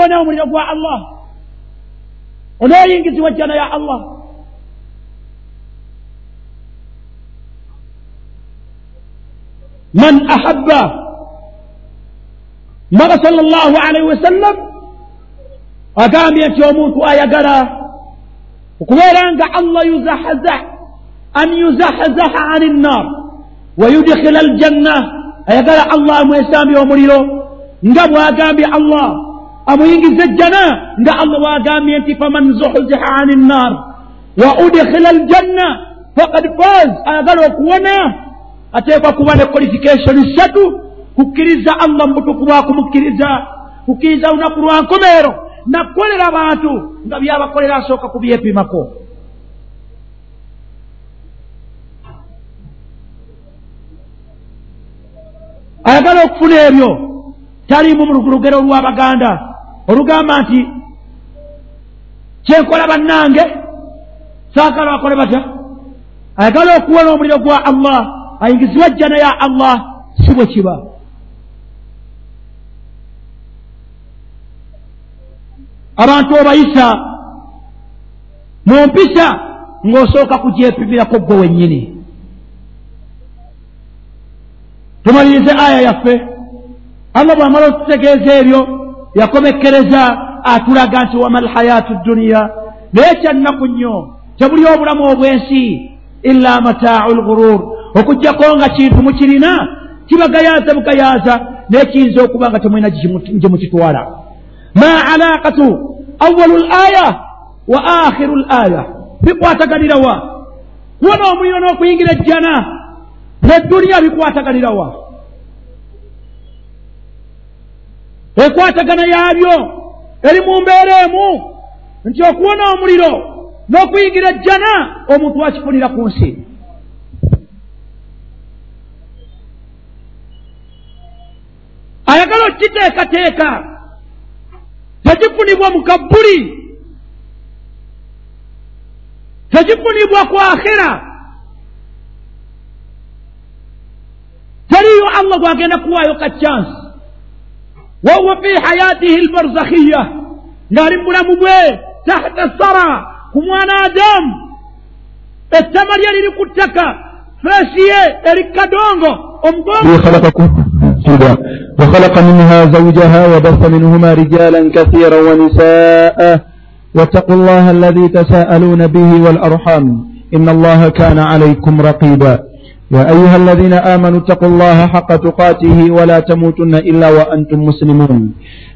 onoowona omuliro gwa allah. Onooyingizibwa jjana ya allah. Man ahabba. Mbaga sal llahu alaihi wasallam agambye nti omuntu ayagala okubeera nga allah yuzahazah an yuzahazaha ani nnar wa yudkhila aljanna ayagala allah amwesambye omuliro nga bwagambye allah amuyingiza ejjana nga allah bwagambye nti faman zuhziha ani nnar wa udkhila aljanna faqad faz. Ayagala okuwona ateekwa kuba ne qualification ssatu kukkiriza allah mubutuku bwakumukkiriza kukkiriza lunaku lwa nkomeero nakukolera bantu nga byabakolera asooka kubyepimako ayagala okufuna ebyo talimu mu lugero lw'abaganda olugamba nti kyenkola bannange? Saagala bakole batya ayagala okuwona omuliro gwa allah ayingizibwa jjana ya allah si bwe kiba. Abantu obayisa mu mpisa ng'osooka kugyepimirako gwe wennyini. Tumalirize aya yaffe allah bw'amala otutegeeza ebyo yakomekkereza atulaga nti wama alhayaatu dduniya naye kyannaku nnyo tebuli obulamu obw'ensi illa mataau lghurur okugjako nga kintu mukirina kibagayaaza bugayaaza naye kiyinza okuba nga temulina gye mukitwala. Ma alaqatu awalu l aya wa akhiru l aya bikwataganirawa. Kuwona omuliro n'okuyingira ejjana. Nedduniya bikwataganirawa ekwatagana yabyo eri mu mbeera emu nti okuwona omuliro n'okuyingira ejjana omuntu akifunira ku nsi. Ayagala okiteekateeka tegifunibwa mu kabbuli tegifunibwa ku akhira teriyo allah gwagenda kuwaayo ka chansi wahuwa fi hayatihi albarzakhiya ng'ali mu bulamu bwe tahta sara ku mwana adamu ettama lye liri ku ttaka fureshi ye eri kadongo omugongo مسجدا وخلق منها زوجها وبث منهما رجالا كثيرا ونساء. واتقوا الله الذي تساءلون به والأرحام. إن الله كان عليكم رقيبا. يا أيها الذين آمنوا اتقوا الله حق تقاته ولا تموتن إلا وأنتم مسلمون.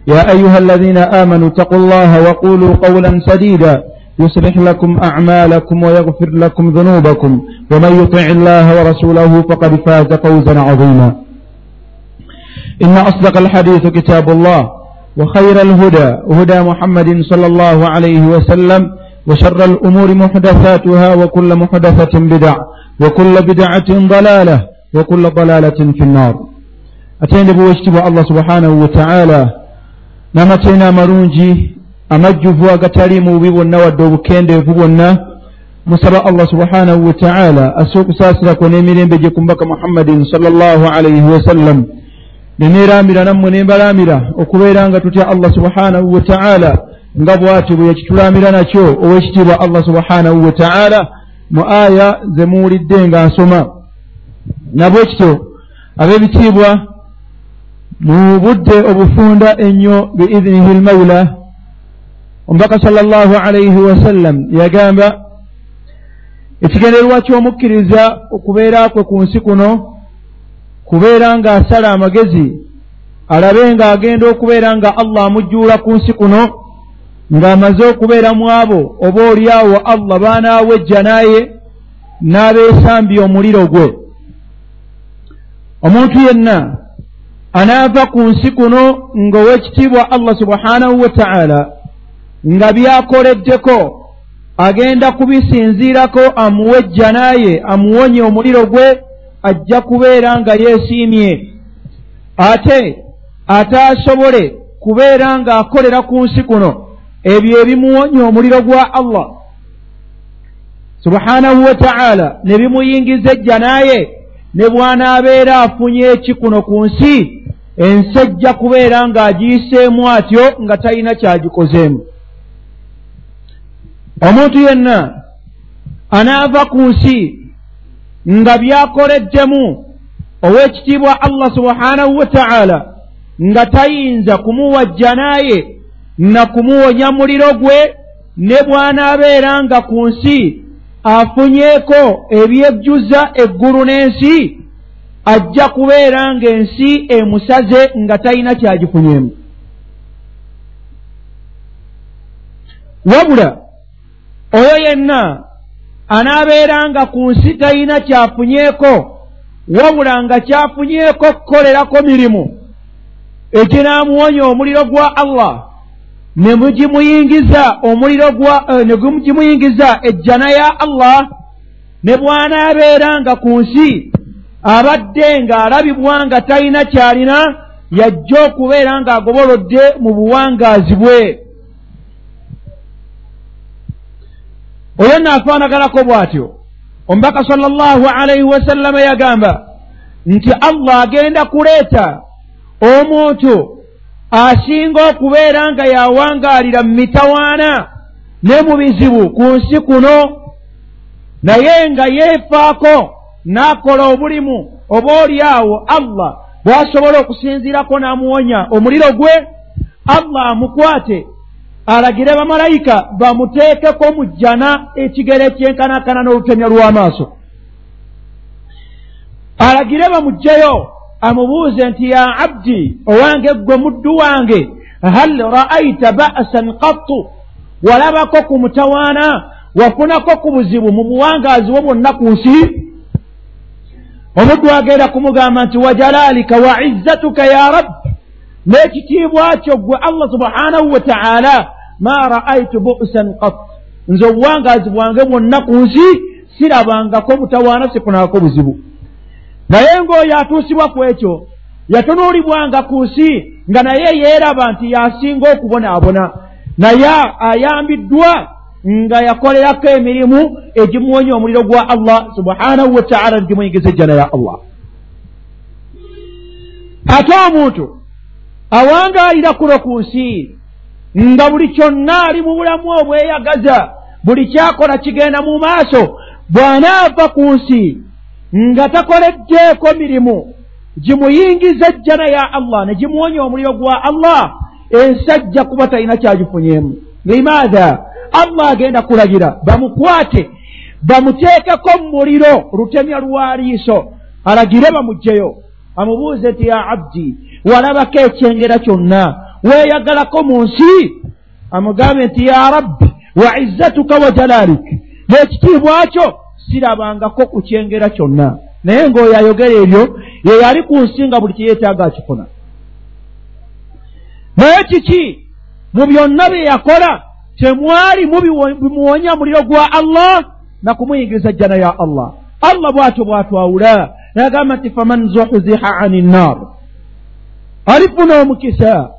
يا أيها الذين آمنوا اتقوا الله وقولوا قولا سديدا. يصلح لكم أعمالكم ويغفر لكم ذنوبكم. ومن يطع الله ورسوله فقد فاز فوزا عظيما. إن أصدق الحديث كتاب الله وخير الهدى هدى محمد صلى الله عليه وسلم وشر الأمور محدثاتها وكل محدثة بدعة. وكل بدعة ضلالة وكل ضلالة في النار. أتين بوجتب الله سبحانه وتعالى. نمتنا مرونجي. amajjuvu agatali mu bubi bwonna wadde obukendeevu bwonna musaba allah subhanahu wataala asse okusaasirako n'emirembe gye ku mbaka muhammadin salaalaihi wasallam neneerambira nammwe nembalamira okubeera nga tutya allah subhanahu wataala nga bw'ati bwe yakitulambira nakyo ow'ekitiibwa allah subhanahu wataala mu aya ze muwulidde nga nsoma. Nabwe kityo ab'ebitiibwa mu budde obufunda ennyo biidhinihi lmawula omubaka sala llahu alaihi wasallam yagamba ekigendererwa ky'omukkiriza okubeera kwe ku nsi kuno kubeera ng'asala amagezi alabe ng'agenda okubeera nga allah amujjuula ku nsi kuno ng'amaze okubeera mu abo oba oliawo allah baanaawejja naye n'abeesambya omuliro gwe. Omuntu yenna anaava ku nsi kuno ng'ow'ekitiibwa allah subhanahu wa ta'ala nga byakoleddeko agenda kubisinziirako amuwejja naye amuwonye omuliro gwe ajja kubeera nga yeesiimye. Ate ataasobole kubeera ng'akolera ku nsi kuno ebyo ebimuwonya omuliro gwa allah. Subhanahu wa ta'ala ne bimuyingiza ejja naye ne bw'anaabeera afunye eki kuno ku nsi ensi ejja kubeera ng'agiyiseemu atyo nga talina kyagikozeemu. Omuntu yenna anaava ku nsi nga byakoleddemu ow'ekitiibwa allah subhanahu wa ta'ala nga tayinza kumuwajja naye na kumuwonya muliro gwe ne bw'anaabeera nga ku nsi afunyeeko ebyejjuza eggulu n'ensi ajja kubeera ng'ensi emusaze nga talina kyagifunyeemu wabula oyo yenna anaabeeranga ku nsi talina kyafunyeeko wabula nga kyafunyeeko kukolerako mirimu ekinaamuwonya omuliro gwa allah ne mugimuyingiza omuliro gwa eh, ne gimuyingiza ejjana ya allah ne bw'anaabeera nga ku nsi abadde ng'alabibwa nga talina kyalina yajja okubeera ng'agobolodde mu buwangaazi bwe. Oyo naafaanaganako bw'atyo. Omubaka sala llahu alaihi wasallama yagamba nti allah agenda kuleeta omuntu asinga okubeera nga yawangaalira mu mitawaana ne mu bizibu ku nsi kuno naye nga yeefaako n'akola obulimu oba oli awo allah bw'asobola okusinziirako n'amuwonya omuliro gwe allah amukwate alagire bamalayika bamuteekeko mu jjana ekigere kyenkanakana n'olutemya lw'amaaso. Alagire bamugjeyo amubuuze nti ya abdi owange ggwe muddu wange hal ra'aita ba'san qattu? Walabako ku mutawaana wafunako ku buzibu mu buwangaazi wo bwonna ku nsi? Omuddu agenda kumugamba nti wajalaalika wa izzatuka ya rabbi n'ekitiibwa kyo ggwe allah subhanahu wa ta'ala ma ra'aitu bu'san qat nze obuwangaazi bwange bwonna ku nsi sirabangako butawaana sifunako buzibu naye ng'oyo atuusibwa ku ekyo yatunuulibwanga ku nsi nga naye yeeraba nti yasinga okubonaabona. Naye ayambiddwa nga yakolerako emirimu egimuwonya omuliro gwa allah subhanahu wa taala negimuyingiza ejjana ya allah. Ate omuntu awangaalira kuno ku nsi nga buli kyonna ali mu bulamu obweyagaza buli kyakola kigenda mu maaso bw'anaava ku nsi nga takoleddeeko mirimu. Gimuyingiza ejjana ya allah ne gimuwonya omuliro gwa allah. Ensajja kuba talina kyagifunyeemu. Limaatha allah agenda kulagira bamukwate bamuteekeko mu muliro lutemya lwa liiso. Alagire bamugjeyo. Amubuuze nti ya abdi walabako ekyengera kyonna? Weeyagalako mu nsi? Amugambe nti ya rabbi wa izzatuka wa jalaalik n'ekitiibwa kyo sirabangako ku kyengera kyonna. Naye ng'oyo ayogera ebyo ye yali ku nsi nga buli kyeyeetaaga akifuna. Naye kiki? Mu byonna bye yakola temwali bimuwonya muliro gwa allah nakumuyingiriza jjana ya allah. Allah bwatyo bwatwawula nagamba nti faman zuhziha ani nnar alifuna omukisa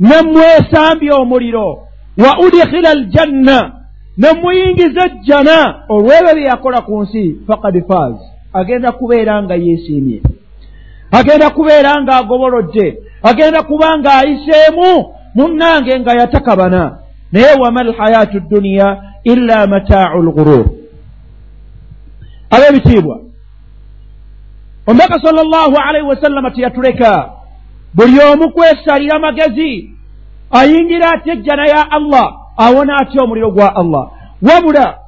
nemwesambya omuliro wa udikhila aljanna nemuyingiza ejjana olwebyo bye yakola ku nsi fakad faz. Agenda kubeera nga yeesiimye. Agenda kubeera nga agobolodde agenda kuba nga ayiseemu munnange nga yatakabana. Naye wama lhayaatu dduniya illa mataau lghurur ab'ebitiibwa. Omubaka sal llahu alaihi wasallama teyatuleka. Buli omu kwesalira magezi ayingira atya ejjana ya allah awona atya omuliro gwa allah? Wabula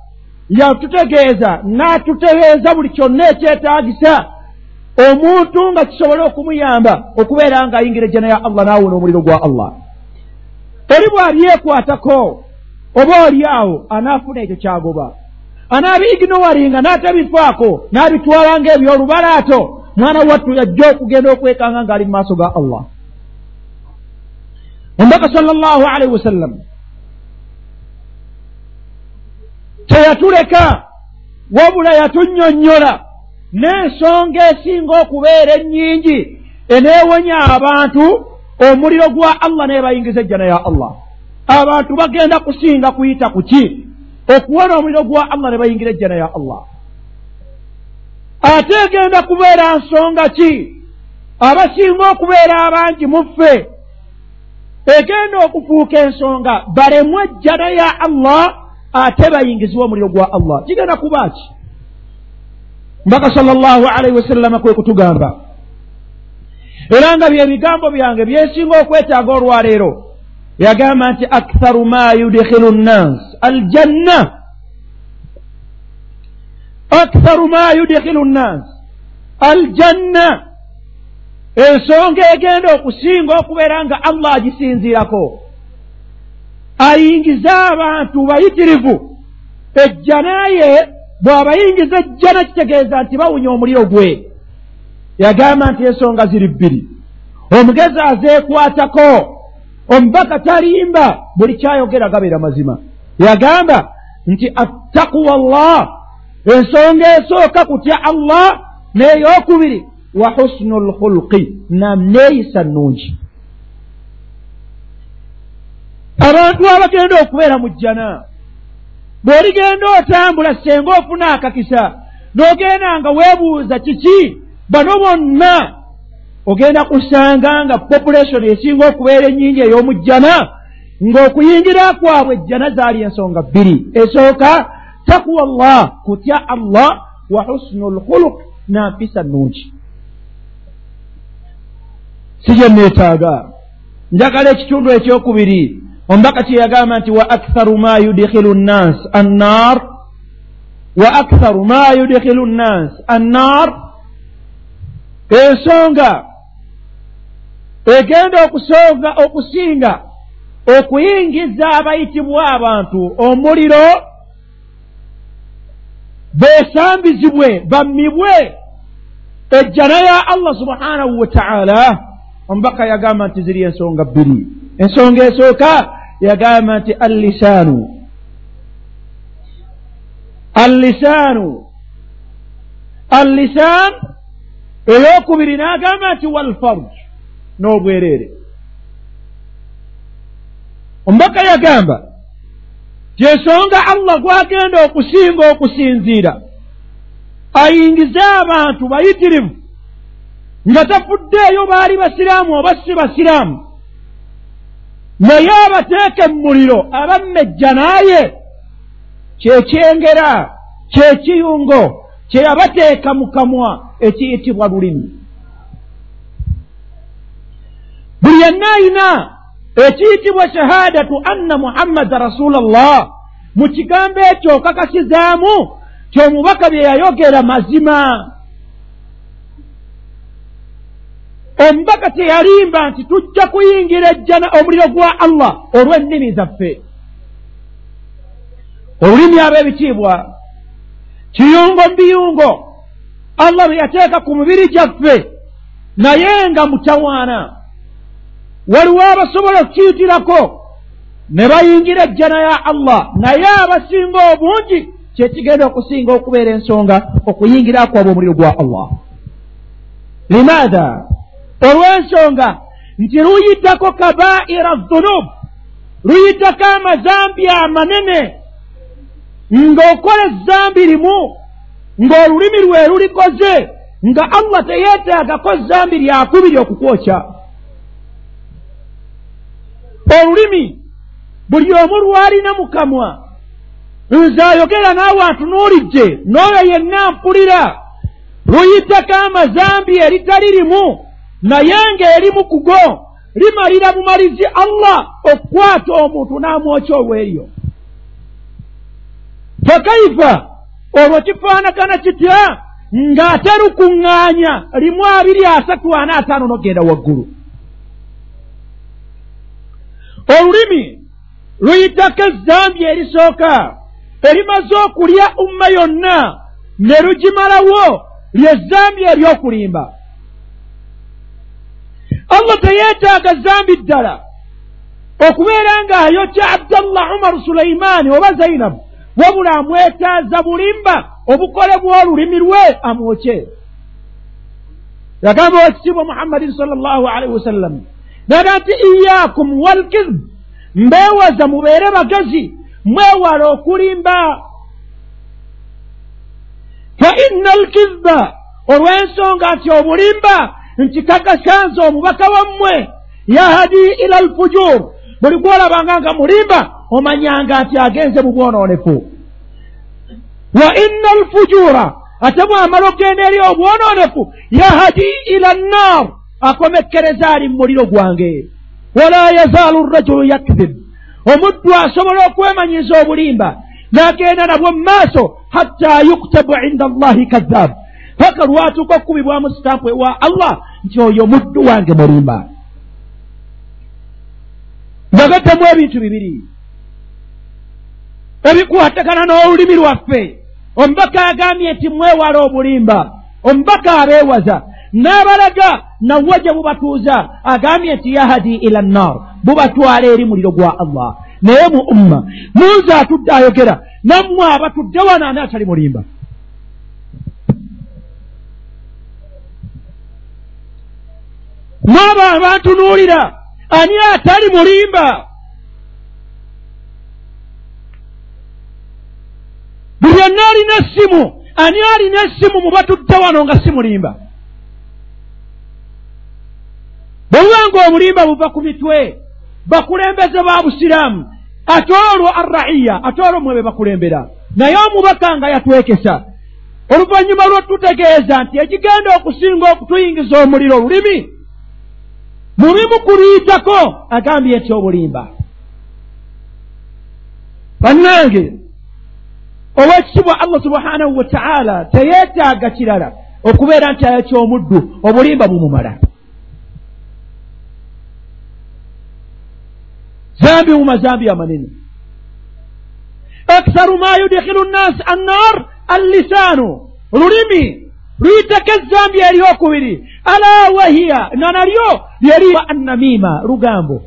yatutegeeza n'atutegeeza buli kyonna ekyetaagisa omuntu nga kisobole okumuyamba okubeera nga ayingira ejjana ya allah n'awona omuliro gwa allah. Oli bw'alyekwatako oba oli awo anaafuna ekyo kyagoba. Anaabiiginowalinga n'atabifaako n'abitwala ng'ebyolubalaato mwana wattu yajja okugenda okwekanga ng'ali mu maaso ga allah. Omubaka sal llahu alaihi wasallam teyatuleka wabula yatunnyonnyola n'ensonga esinga okubeera ennyingi eneewonya abantu omuliro gwa allah naye bayingiza ejjana ya allah. Abantu bagenda kusinga kuyita ku ki? Okuwona omuliro gwa allah ne bayingira ejjana ya allah. Ate egenda kubeera nsonga ki? Abasinga okubeera abangi mu ffe. Egenda okufuuka ensonga balemu ejjana ya allah ate bayingizibwa omuliro gwa allah. Kigenda kuba ki? Mbaka sal llahu alaihi wasallama kwe kutugamba era nga bye bigambo byange byensinga okwetaaga olwaleero yagamba nti aktharu ma yudkhilu nnas aljanna. Aktharu ma yudkhilu nnas aljanna. Ensonga egenda okusinga okubeera nga allah agisinziirako ayingize abantu bayitirivu. Ejjanaye bw'abayingiza ejjana kitegeeza nti bawunya omuliro gwe. Yagamba nti ensonga ziri bbiri. Omugezi azeekwatako. Omubaka talimba buli kyayogera gabeera mazima. Yagamba nti attakuwa llah ensonga esooka kutya allah? N'eyokubiri wa husnu lkhulqi naneeyisa nnungi abantu abagenda okubeera mu jjana bw'oligenda otambula senga ofuna akakisa n'ogenda nga weebuuza kiki? Bano bonna ogenda kusanga nga population esinga okubeera ennyingi ey'omujjana ng'okuyingira kwabwe ejjana zaali ensonga bbiri. Esooka takuwa llah kutya allah wa husnu lkhuluk nampisa nnungi. Si gye neetaaga. Njagala ekitundu ekyokubiri omubaka kye yagamba nti wa aktharu ma yudkhilu nnas annar. Wa aktharu ma yudkhilu nnas annar. Ensonga egenda okusonga okusinga. Okuyingiza abayitibwa abantu. Omuliro. Beesambizibwe bammibwe. Ejjana ya allah subhanahu wa taala. Omubaka yagamba nti ziri ensonga bbiri ensonga esooka yagamba nti allisaanu allisaanu allisaan eyokubiri n'agamba nti walfarj n'obwereere. Omubaka yagamba kyensonga allah gwagenda okusinga okusinziira ayingize abantu bayitirivu nga tafuddeeyo baali basiraamu oba si basiraamu naye abateeke mu muliro abammejja naaye kyekyengera kyekiyungo kye yabateeka mu kamwa ekiyitibwa lulimi. Buli yenna ayina ekiyitibwa shahaadatu anna muhammada rasula llah mu kigambo ekyo okakasizaamu kyomubaka bye yayogera mazima omubaka teyalimba nti tujja kuyingira ejjana omuliro gwa allah olw'ennimi zaffe. Olulimi ab'ebitiibwa kiyungo biyungo allah bye yateeka ku mubiri gyaffe naye nga mutawaana. Waliwo abasobola okukiyitirako ne bayingira ejjana ya allah naye abasinga obungi kyekigenda okusinga okubeera ensonga okuyingira kwabwe omuliro gwa allah. Limaatha olw'ensonga nti luyitako kabaira dhunub luyitako amazambi amanene ng'okola ezambi limu ng'olulimi lwe lulikoze nga allah teyeetaagako zambi lyakubiri okukwokya. Olulimi buli omu lwalina mu kamwa nze ayogera naawe antunuulidde n'oyo yenna mpulira luyitako amazambi eritali limu naye ng'erimu ku go limalira bumalizi allah okukwata omuntu n'amwokya olw'eryo fakaifa olwo kifaanagana kitya? Ng'ate lukuŋŋaanya limu abiri asatu ana ataano n'ogenda waggulu. Olulimi luyitako ezzambi erisooka erimaze okulya umma yonna ne lugimalawo lyezzambi ery'okulimba allah teyeetaaga zambi ddala. Okubeera ng'ayokya abdallah umaru sulaimaani oba zainabu wabula amwetaaza bulimba obukolebwa olulimi lwe amwokye yagamba wekitiibwa muhammadin sal llahu alaihi wasallam naga nti iyaakum walkizb mbeewaza mubeere bagezi mwewala okulimba. Fa inna alkizba olw'ensonga nti obulimba nti kakasanze omubaka wammwe yahadi ila alfujur. Buli gwolabanga nga mulimba omanyanga nti agenze mu bwonoonefu wa inna alfujura ate bwamala okgenda eri obwonoonefu yahadi ila annar akomekkereza ali mu muliro gwange. Wala yazaalu rajulu yakzib omuddu asobola okwemanyiza obulimba n'agenda nabwo mu maaso hatta yuktabu inda allahi kazzab paka lwatuuka okukubibwamu sitampu ewa allah? Nti oyo muddu wange mulimba. Ngagattamu ebintu bibiri. Ebikwatagana n'olulimi lwaffe. Omubaka agambye nti mwewala obulimba omubaka abeewaza. N'abalaga nawe gye bubatuuza agambye nti yahadi ila nnar bubatwala eri muliro gwa allah. Naye mu umma munze atudde ayogera nammwe abatudde wano ani atali mulimba mwabo abantunuulira ani atali mulimba? Buli yenna alina essimu ani alina essimu mu batudde wano nga si mulimba? Bwebuba nga obulimba buva ku mitwe bakulembeze ba busiraamu ate olwo arraiya ate olwo mwe be bakulembera. Naye omubaka nga yatwekesa. Oluvannyuma lwetutegeeza nti ekigenda okusinga okutuyingiza omuliro olulimi mubimu kuluyitako agambye nti obulimba. Bannange owekitibwa allah subhanahu wa taala teyeetaaga kirala okubeera nti ayokyomuddu obulimba bumumala. Zambi mu mazambi amanene. Aksaru ma yudikhilu nnaasi annar allisaanu lulimi luyitako ezambi eryokubiri ala wahiya na nalyo lyeriwa annamiima lugambo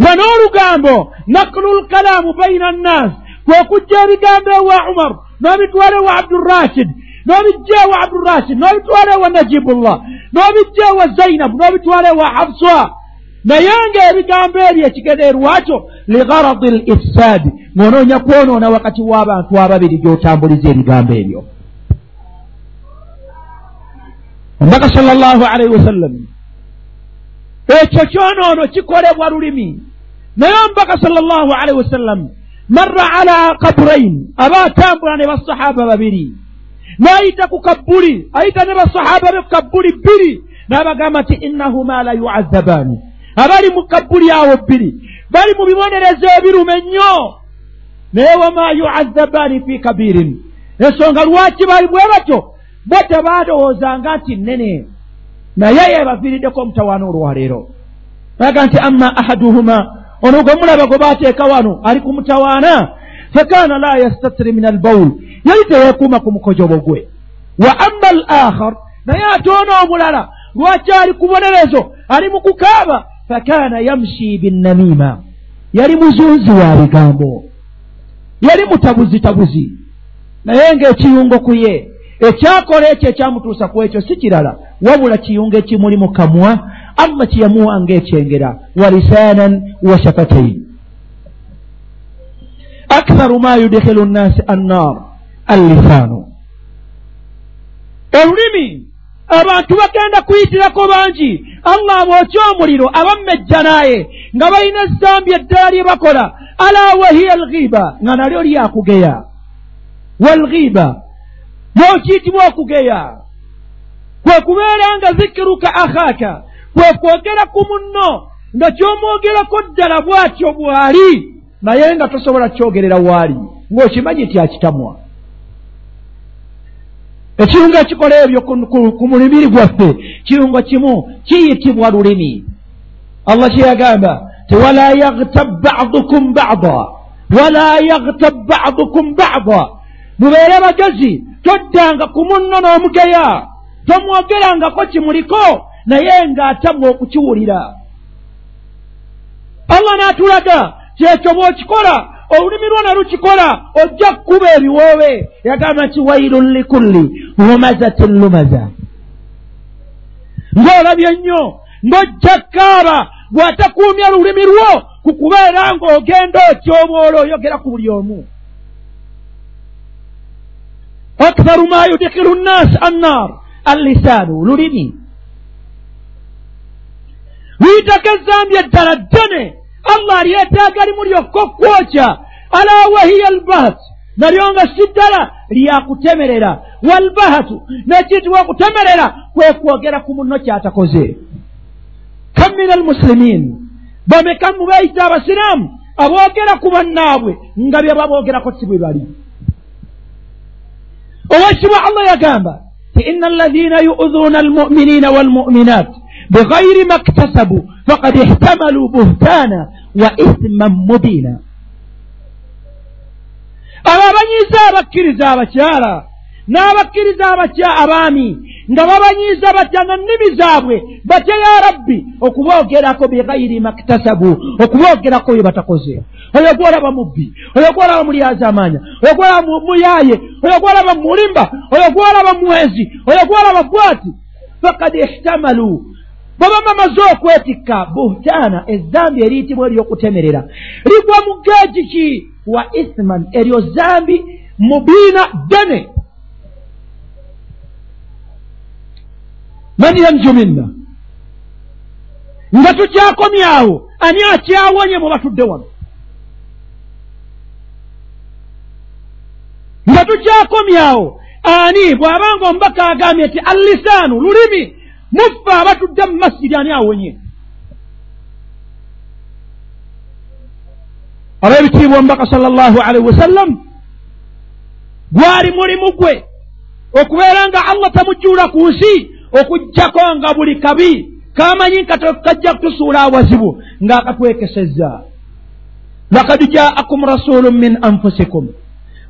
nga n'olugambo nakulu lkalaamu baina nnaasi kwekujja ebigambo ewa umaru n'obitwala ewa abdurashid n'obijja ewa abdurashid n'obitwala ewa najibullah n'obijja ewa zainabu n'obitwala ewa hafsa. Naye ng'ebigambo ebyo ekigenderwakyo ligaradi l ifsaadi ng'onoonya kwonoona wakati w'abantu ababiri gy'otambuliza ebigambo ebyo omubaka sala llahu alaihi wasallam ekyo kyonoono kikolebwa lulimi. Naye omubaka sala llahu alaihi wasallam marra ala kaburain aba atambula ne basahaba babiri. N'ayita ku kabbuli ayita ne basahaba be ku kabbuli bbiri n'abagamba nti innahuma la yuazzabaani abali mu kabbuli awo bbiri bali mu bibonerezo ebiruma ennyo naye wama yuazzabaani fi kabirin. Ensonga lwaki bali bwe batyo bo tebaalowoozanga nti nnene. Naye yebaviiriddeko omutawaana olwaleero. Aga nti amma ahaduhuma ono gwe mulaba gwe baateeka wano ali ku mutawaana fakaana la yastatiri min albawul yali teyeekuuma ku mukojobo gwe wa amma al akhar naye ate ono omulala lwaki ali ku bonerezo ali mu kukaaba? Fakana yamshi binnamiima. Yali muzunzi wa bigambo. Yali mutabuzitabuzi naye ng'ekiyungo ku ye ekyakola ekyo ekyamutuusa ku ekyo si kirala. Wabula kiyungo ekimuli mu kamwa allah kyeyamuwa ng'ekyengera wa lisaanan wa shafatain aktharu ma yudkhilu nnaasi annar allisaanu. Olulimi abantu bagenda kuyitirako bangi. Allah abookya omuliro abammejja naaye nga balina ezambi eddala lye bakola ala wahiya alghiba nga nalyo lyakugeya. Walghiba n'okiyitibwa okugeya kwe kubeera nga zikiruka akhaaka kwe kwogera ku munno nga kyomwogerako ddala bw'atyo bw'ali naye nga tosobola kyogerera waali ng'okimanyi nti akitamwa. Ekirungo ekikola ebyo ku mulibiri gwaffe kirungo kimu kiyitibwa lulimi. Allah kyeyagamba ti wala yaghtab badukum bada wala yaghtab badukum bada mubeere bagezi toddanga ku munno n'omugeya tomwogerangako kimuliko naye ng'atamwa okukiwulira allah n'atulaga kyekyo bw'okikola olulimi lwo ne lukikola ojja kukuba ebiwoobe. Yagamba nti wairun likulli lumazatin lumaza. Ng'olabye nnyo ng'ojja kaaba bw'atakuumya lulimi lwo ku kubeera ng'ogenda otyobwola oyogera ku buli omu aktharu ma yudikiru nnaasi annar allisaanu lulimi luyitako ezambi eddala ddene allah alyetaaga limu lyokka okwokya ala wahiya albahat nalyo nga si ddala lyakutemerera walbahatu nekiyitibwa okutemerera kwe kwogera ku munno kyatakoze kam min almusilimin bameka mu beeyita abasiraamu aboogera ku bannaabwe nga bye baboogerako si bwe bali owekibwa allah yagamba ti ina alladhina yu'dhuuna almu'minina walmu'minat bigayiri ma ktasabu fakad ihtamalu buhtaana wa ithman mubiina abo abanyiiza abakkiriza abakyala n'abakkiriza abatya abaami? Nga babanyiiza batya na nnimi zaabwe? Batya ya rabbi okuboogerako bigayiri maktasabu okuboogerako bye batakoze. Oyo gwolaba mubbi oyo gwolaba mulyaza amaanya oyo gwolaba muyaaye oyo gwolaba mulimba oyo gwolaba mwezi oyo gwolaba bwati fakad ihtamalu. Baba bamaze okwetikka buhtaana ezambi eriyitibwa ery'okutemerera ligwa mu geegi ki? Wa ithman eryo zambi mubiina ddene man yanju minna nga tukyakomyawo ani akyawonye mu batudde wano? Nga tukyakomyawo ani bw'abanga omubaka agambye nti allisaanu lulimi muffe abatudde mu masiri ani awonye? Ab'ebitiibwa omubaka sal llahu alaihi wasallam gwali mulimu gwe okubeera nga allah tamujjuula ku nsi okugjako nga buli kabi kamanyi kajja kutusuula awazibu ng'akatwekesezza. Lakad jaakum rasulun min anfusikum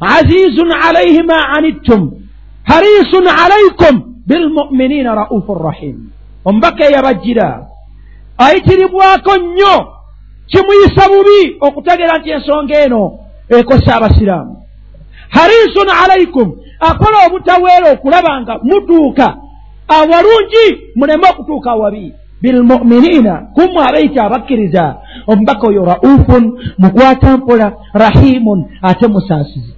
azizun alaihi ma anittum harisun alaikum bilmuminina raufu rahim. Omubaka eyabajjira ayitiribwako nnyo kimuyisa bubi okutegeera nti ensonga eno ekosa abasiraamu. Harisun alaikum akola obutaweera okulaba nga mutuuka awalungi muleme okutuuka awabi bilmuminina kumu abaita abakkiriza omubaka oyo raufun mukwata mpola rahimun ate musaasizi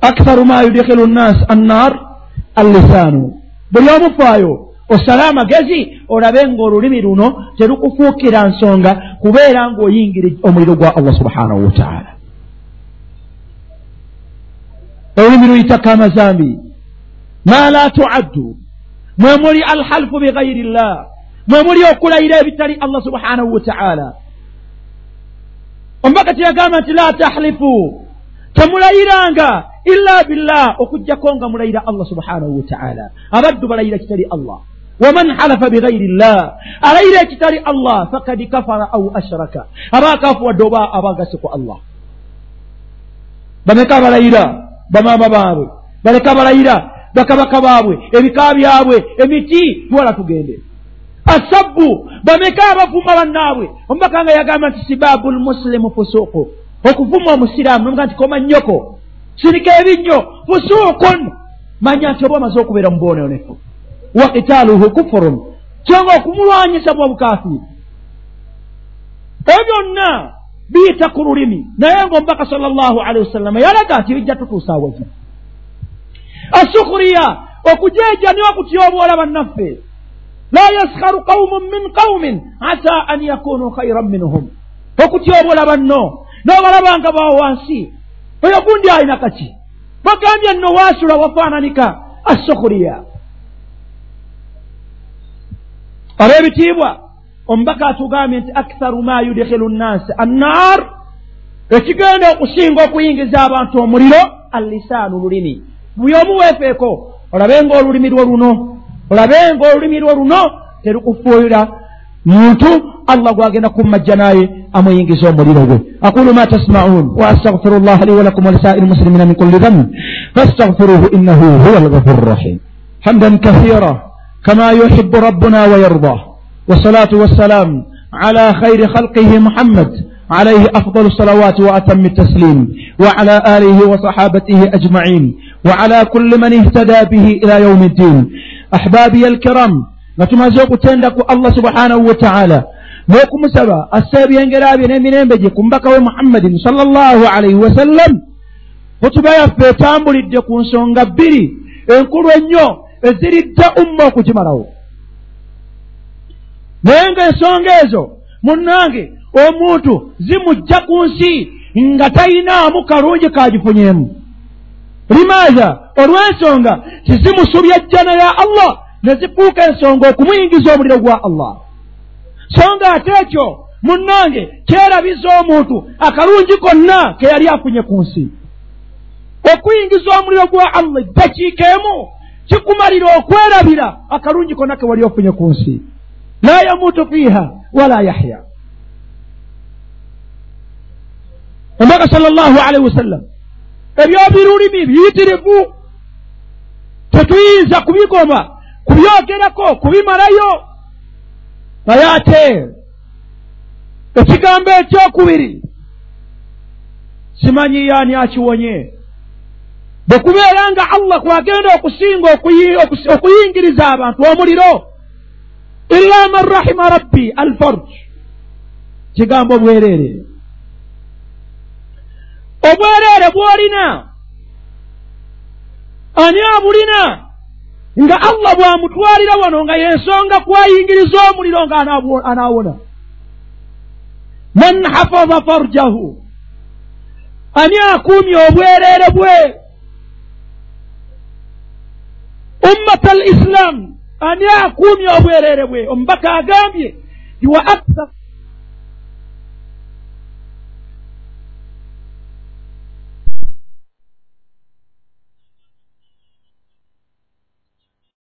aktharu ma yudkhilu nnas annar allisaanu buli omufaayo osale amagezi olabe ng'olulimi luno terukufuukira nsonga kubeera ng'oyingira omuliro gwa allah subhanahu wataala olulimi luyitako amazambi ma la tuaddu mwe muli alhalfu bigayiri llah mwe muli okulayira ebitali allah subhanahu wataala omubaka teyagamba nti la tahlifu temulayiranga illa billah okugjako nga mulayira allah subhanahu wataala abaddu balayira kitali allah waman halafa bigayiri llah alayira ekitali allah fakad kafara au ashraka aba akafuwadde oba abagase ku allah bameka balayira bamaama baabwe baleka balayira bakabaka baabwe ebika byabwe emiti twala tugende. Asabbu bameka abavuma bannaabwe. Omubaka nga yagamba nti sibaabu lmusilimu fusuuku okuvuma omusiraamu nomuga nti koma nnyoko sirika ebinnyo fusuukun manya nti oba omaze okubeera mu bwoneonefu wa kitaaluhu kufurun. Kyonga okumulwanyisa bwa bukafiri ebyo byonna biyita ku lulimi. Naye ngaomubaka sal llahu alehi wasallama yalaga nti bijja tutuusaawaza asukuriya okujejaniwa kutyobwola bannaffe la yaskharu qaumun min qaumin asa an yakunu khairan minhum okutyobwola banno n'obalabanga bawo wansi oyo gundi alina kaki bagambye nno waasula wafaananika asukuriya olw'ebitiibwa omubaka atugambye nti aktharu ma yudkhilu nnansi annaar ekigenda okusinga okuyingiza abantu omuliro allisaanu lulimi buli omu weefeeko olabe ngaolulimi lwo luno olabe ngaolulimi lwo luno terukufuulira muntu allah gwagenda kumumajja naye amuyingiza omuliro gwe. Aqulu ma tasmaun waastagfiru llah li walakum walisairi lmuslimina min kulli dhanb faastagfiruhu innahu huwa alghafuru rrahim hamdan kathira kama yuhibu rabbuna wayarda wasalatu wassalam على خير خلقه محمد عليه أفضل الصلوات وأتم التسليم وعلى آله وصحابته أجمعين وعلى كل من اهتدى به إلى يوم الدين. أحبابي الكرام natumaze okutenda ku allah subhanahu wataala n'okumusaba asse ebyengera bye n'emirembe gye ku mubaka we muhammadin salllah alaihi wasallam hutuba yaffe etambulidde ku nsonga bbiri enkulu ennyo eziridda umma okugimalawo naye ng'ensonga ezo munnange omuntu zimujja ku nsi nga tayinaamu kalungi kagifunyeemu limaaza olw'ensonga tizimusubya jjana ya allah ne zifuuka ensonga okumuyingiza omuliro gwa allah. So nga ate ekyo munnange kyerabiza omuntu akalungi konna ke yali afunye ku nsi. Okuyingiza omuliro gwa allah eddakiika emu kikumalira okwerabira akalungi konna ke wali ofunye ku nsi. La yamuutu fiiha wala yahya. Omubaka sal llahu alaihi wasallam ebyobirulimi biyitirivu tetuyinza kubigoma kubyogerako kubimalayo. Naye ate ekigambo ekyokubiri simanyi yaani akiwonye? Bwe kubeera nga allah kwagenda okusinga okuyingiriza abantu omuliro illa man rahima rabbi alfarj. Kigambo bwereere obwereere bw'olina. Ani abulina? Nga allah bw'amutwalira wano nga yensonga kwayingiriza omuliro nga anaawona. Man hafaza farjahu. Ani akuumye obwereere bwe? Ummata al islaamu ani akuumye obwereere bwe? Omubaka agambye wa akthar